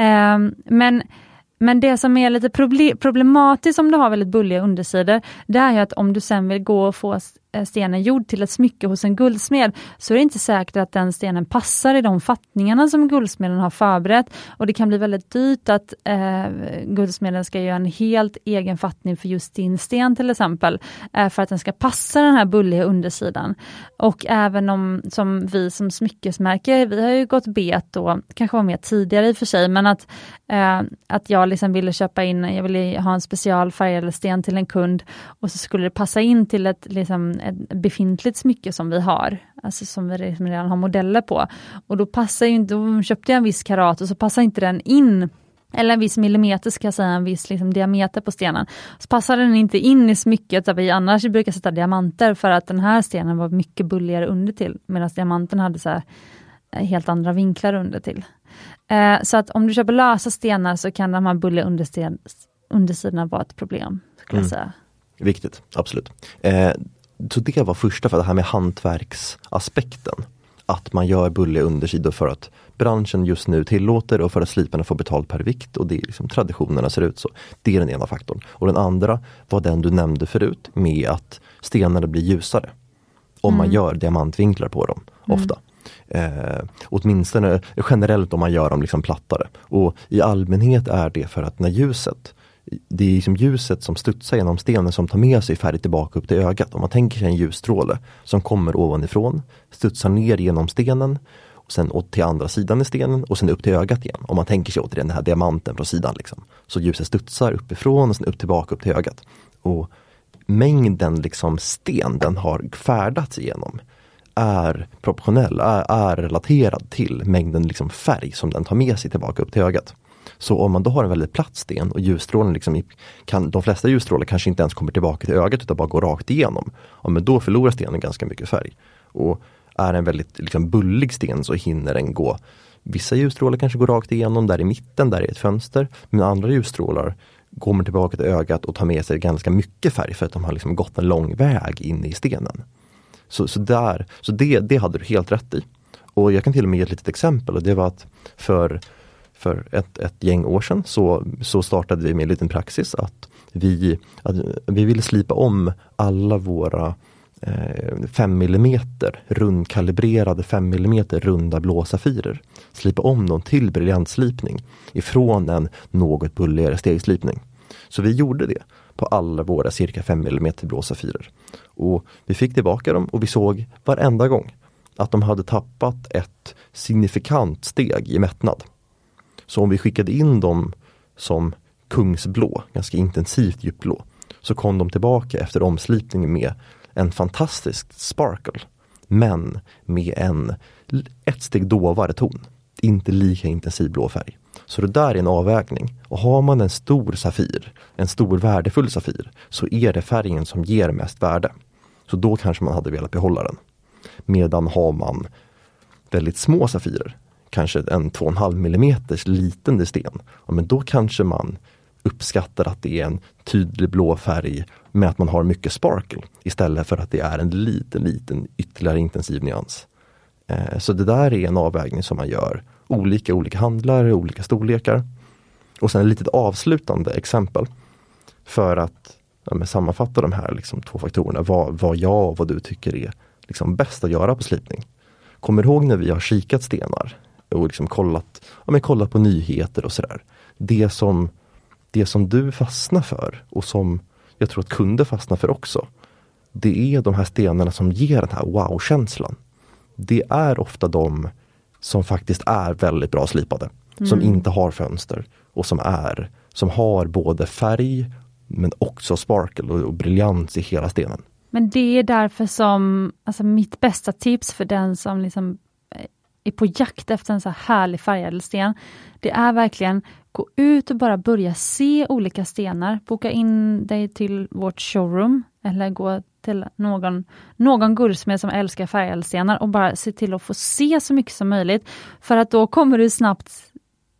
Um, men men det som är lite problematiskt om du har väldigt bulliga undersidor, det är ju att om du sen vill gå och få Eh, stenen gjord till ett smycke hos en guldsmed, så är det inte säkert att den stenen passar i de fattningarna som guldsmeden har förberett. Och det kan bli väldigt dyrt att eh, guldsmeden ska göra en helt egen fattning för just din sten till exempel, eh, för att den ska passa den här bulliga undersidan. Och även om, som vi som smyckesmärke, vi har ju gått bet då, kanske var med tidigare i och för sig, men att, eh, att jag liksom ville köpa in, jag ville ha en special sten till en kund och så skulle det passa in till ett liksom, ett befintligt smycke som vi har, alltså som vi redan har modeller på. Och då passar ju inte, då köpte jag en viss karat och så passar inte den in eller en viss millimeter ska jag säga, en viss liksom, diameter på stenen. Så passar den inte in i smycket där vi annars brukar sätta diamanter för att den här stenen var mycket bulligare under till medan diamanten hade så här, eh, helt andra vinklar under till. Eh, så att om du köper lösa stenar så kan de här bulliga understen, undersidorna vara ett problem. Skulle mm. jag säga. Viktigt, absolut. Eh, så det var första för det här med hantverksaspekten. Att man gör bulliga undersidor för att branschen just nu tillåter och för att sliparna får betalt per vikt och det är liksom traditionerna ser ut så. Det är den ena faktorn. Och den andra var den du nämnde förut med att stenarna blir ljusare. Om mm. man gör diamantvinklar på dem, mm. ofta. Eh, åtminstone generellt om man gör dem liksom plattare. Och i allmänhet är det för att när ljuset det är liksom ljuset som studsar genom stenen som tar med sig färg tillbaka upp till ögat. Om man tänker sig en ljusstråle som kommer ovanifrån, studsar ner genom stenen och sen åt till andra sidan i stenen och sen upp till ögat igen. Om man tänker sig återigen den här diamanten från sidan. Liksom. Så ljuset studsar uppifrån och sen upp tillbaka upp till ögat. Och Mängden liksom sten den har färdats igenom är proportionell, är, är relaterad till mängden liksom färg som den tar med sig tillbaka upp till ögat. Så om man då har en väldigt platt sten och ljusstrålen, liksom kan, de flesta ljusstrålar kanske inte ens kommer tillbaka till ögat utan bara går rakt igenom. Ja, men då förlorar stenen ganska mycket färg. Och är en väldigt liksom, bullig sten så hinner den gå Vissa ljusstrålar kanske går rakt igenom, där i mitten, där är ett fönster. Men andra ljusstrålar kommer tillbaka till ögat och tar med sig ganska mycket färg för att de har liksom gått en lång väg in i stenen. Så, så, där, så det, det hade du helt rätt i. Och jag kan till och med ge ett litet exempel och det var att för, för ett, ett gäng år sedan så, så startade vi med en liten praxis att vi, att vi ville slipa om alla våra eh, 5 mm rundkalibrerade 5 mm runda blå safirer. Slipa om dem till briljantslipning ifrån en något bulligare stegslipning. Så vi gjorde det på alla våra cirka 5 mm blå safirer. Och vi fick tillbaka dem och vi såg varenda gång att de hade tappat ett signifikant steg i mättnad. Så om vi skickade in dem som kungsblå, ganska intensivt djupblå, så kom de tillbaka efter omslipningen med en fantastisk sparkle. Men med en ett steg dovare ton. Inte lika intensiv blå färg. Så det där är en avvägning. Och har man en stor Safir, en stor värdefull Safir, så är det färgen som ger mest värde. Så då kanske man hade velat behålla den. Medan har man väldigt små Safirer, kanske en 2,5 mm liten sten, ja, men då kanske man uppskattar att det är en tydlig blå färg med att man har mycket sparkle istället för att det är en liten, liten ytterligare intensiv nyans. Eh, så det där är en avvägning som man gör. Olika olika handlare, olika storlekar. Och sen ett litet avslutande exempel. För att ja, sammanfatta de här liksom, två faktorerna. Vad, vad jag och vad du tycker är liksom, bäst att göra på slipning. Kommer du ihåg när vi har kikat stenar och liksom kollat, ja, men kollat på nyheter och sådär. Det som det som du fastnar för och som jag tror att kunder fastnar för också. Det är de här stenarna som ger den här wow-känslan. Det är ofta de som faktiskt är väldigt bra slipade. Mm. Som inte har fönster och som är som har både färg men också sparkle och, och briljans i hela stenen. Men det är därför som, alltså mitt bästa tips för den som liksom är på jakt efter en så här härlig färgädelsten, det är verkligen Gå ut och bara börja se olika stenar. Boka in dig till vårt showroom eller gå till någon, någon guldsmed som älskar färgädelstenar och bara se till att få se så mycket som möjligt. För att då kommer du snabbt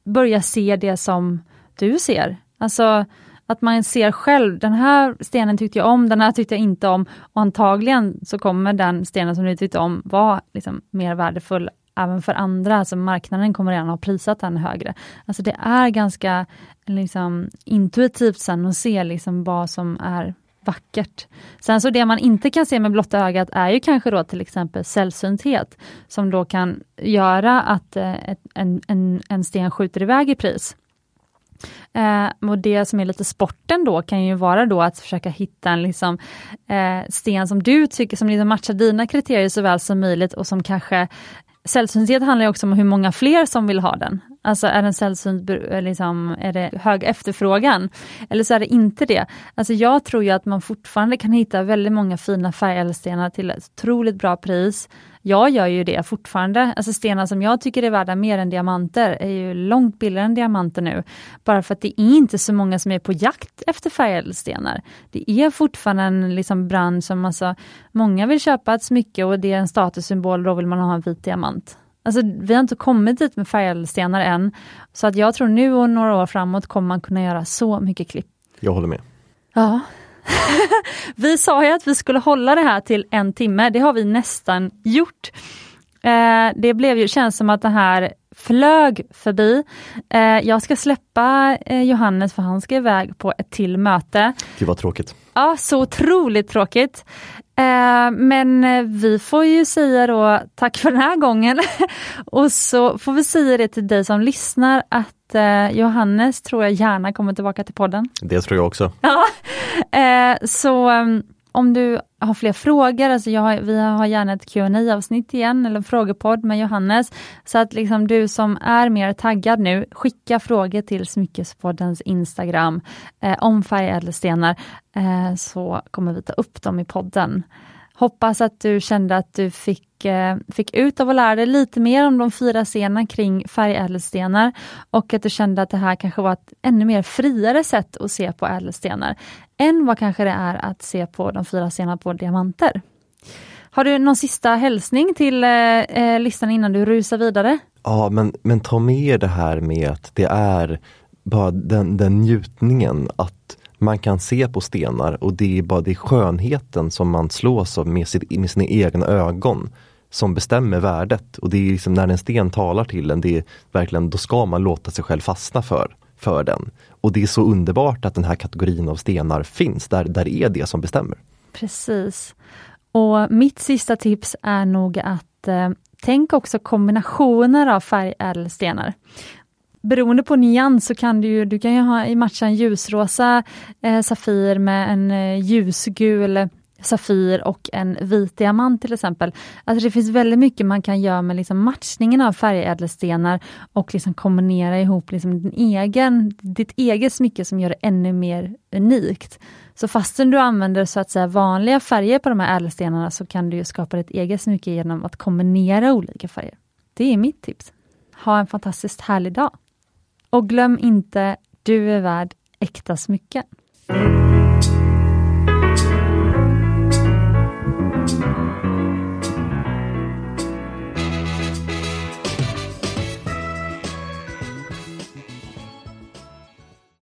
börja se det som du ser. Alltså att man ser själv, den här stenen tyckte jag om, den här tyckte jag inte om. Och antagligen så kommer den stenen som du tyckte om vara liksom mer värdefull även för andra, alltså marknaden kommer redan ha prisat den högre. Alltså det är ganska liksom, intuitivt sen att se liksom vad som är vackert. Sen så det man inte kan se med blotta ögat är ju kanske då till exempel sällsynthet, som då kan göra att eh, en, en, en sten skjuter iväg i pris. Eh, och Det som är lite sporten då kan ju vara då att försöka hitta en liksom, eh, sten som du tycker som liksom matchar dina kriterier så väl som möjligt och som kanske Sällsynthet handlar också om hur många fler som vill ha den. Alltså är den sällsynt, eh, liksom, är det hög efterfrågan? Eller så är det inte det. Alltså jag tror ju att man fortfarande kan hitta väldigt många fina färgädelstenar till ett otroligt bra pris. Jag gör ju det fortfarande. Alltså stenar som jag tycker är värda mer än diamanter är ju långt billigare än diamanter nu. Bara för att det är inte så många som är på jakt efter färgädelstenar. Det är fortfarande en liksom bransch som alltså, många vill köpa ett smycke och det är en statussymbol, då vill man ha en vit diamant. Alltså, vi har inte kommit dit med färgädelstenar än. Så att jag tror nu och några år framåt kommer man kunna göra så mycket klipp. Jag håller med. Ja. vi sa ju att vi skulle hålla det här till en timme, det har vi nästan gjort. Eh, det blev ju, känns som att det här flög förbi. Eh, jag ska släppa eh, Johannes för han ska iväg på ett till möte. Gud vad tråkigt. Ja, så otroligt tråkigt. Eh, men eh, vi får ju säga då tack för den här gången. och så får vi säga det till dig som lyssnar att eh, Johannes tror jag gärna kommer tillbaka till podden. Det tror jag också. Ja, så um, om du har fler frågor, alltså har, vi har gärna ett qa avsnitt igen, eller en frågepodd med Johannes. Så att liksom du som är mer taggad nu, skicka frågor till Smyckespoddens Instagram eh, om färgädelstenar, eh, så kommer vi ta upp dem i podden. Hoppas att du kände att du fick, eh, fick ut av att lära dig lite mer om de fyra scenerna kring färgädelstenar och att du kände att det här kanske var ett ännu mer friare sätt att se på ädelstenar än vad kanske det är att se på de fyra scenerna på diamanter. Har du någon sista hälsning till eh, eh listan innan du rusar vidare? Ja, men, men ta med er det här med att det är bara den, den njutningen att man kan se på stenar och det är bara det skönheten som man slås av med, sitt, med sina egna ögon som bestämmer värdet. Och det är liksom när en sten talar till en, det är verkligen, då ska man låta sig själv fastna för, för den. Och det är så underbart att den här kategorin av stenar finns, där, där är det som bestämmer. Precis. Och mitt sista tips är nog att eh, tänk också kombinationer av färgädelstenar beroende på nyans så kan du ju, du kan ju ha matcha en ljusrosa eh, Safir med en eh, ljusgul Safir och en vit diamant till exempel. Alltså det finns väldigt mycket man kan göra med liksom matchningen av färgädelstenar och liksom kombinera ihop liksom din egen, ditt eget smycke som gör det ännu mer unikt. Så fastän du använder så att säga vanliga färger på de här ädelstenarna så kan du skapa ditt eget smycke genom att kombinera olika färger. Det är mitt tips. Ha en fantastiskt härlig dag! Och glöm inte, du är värd äkta smycken.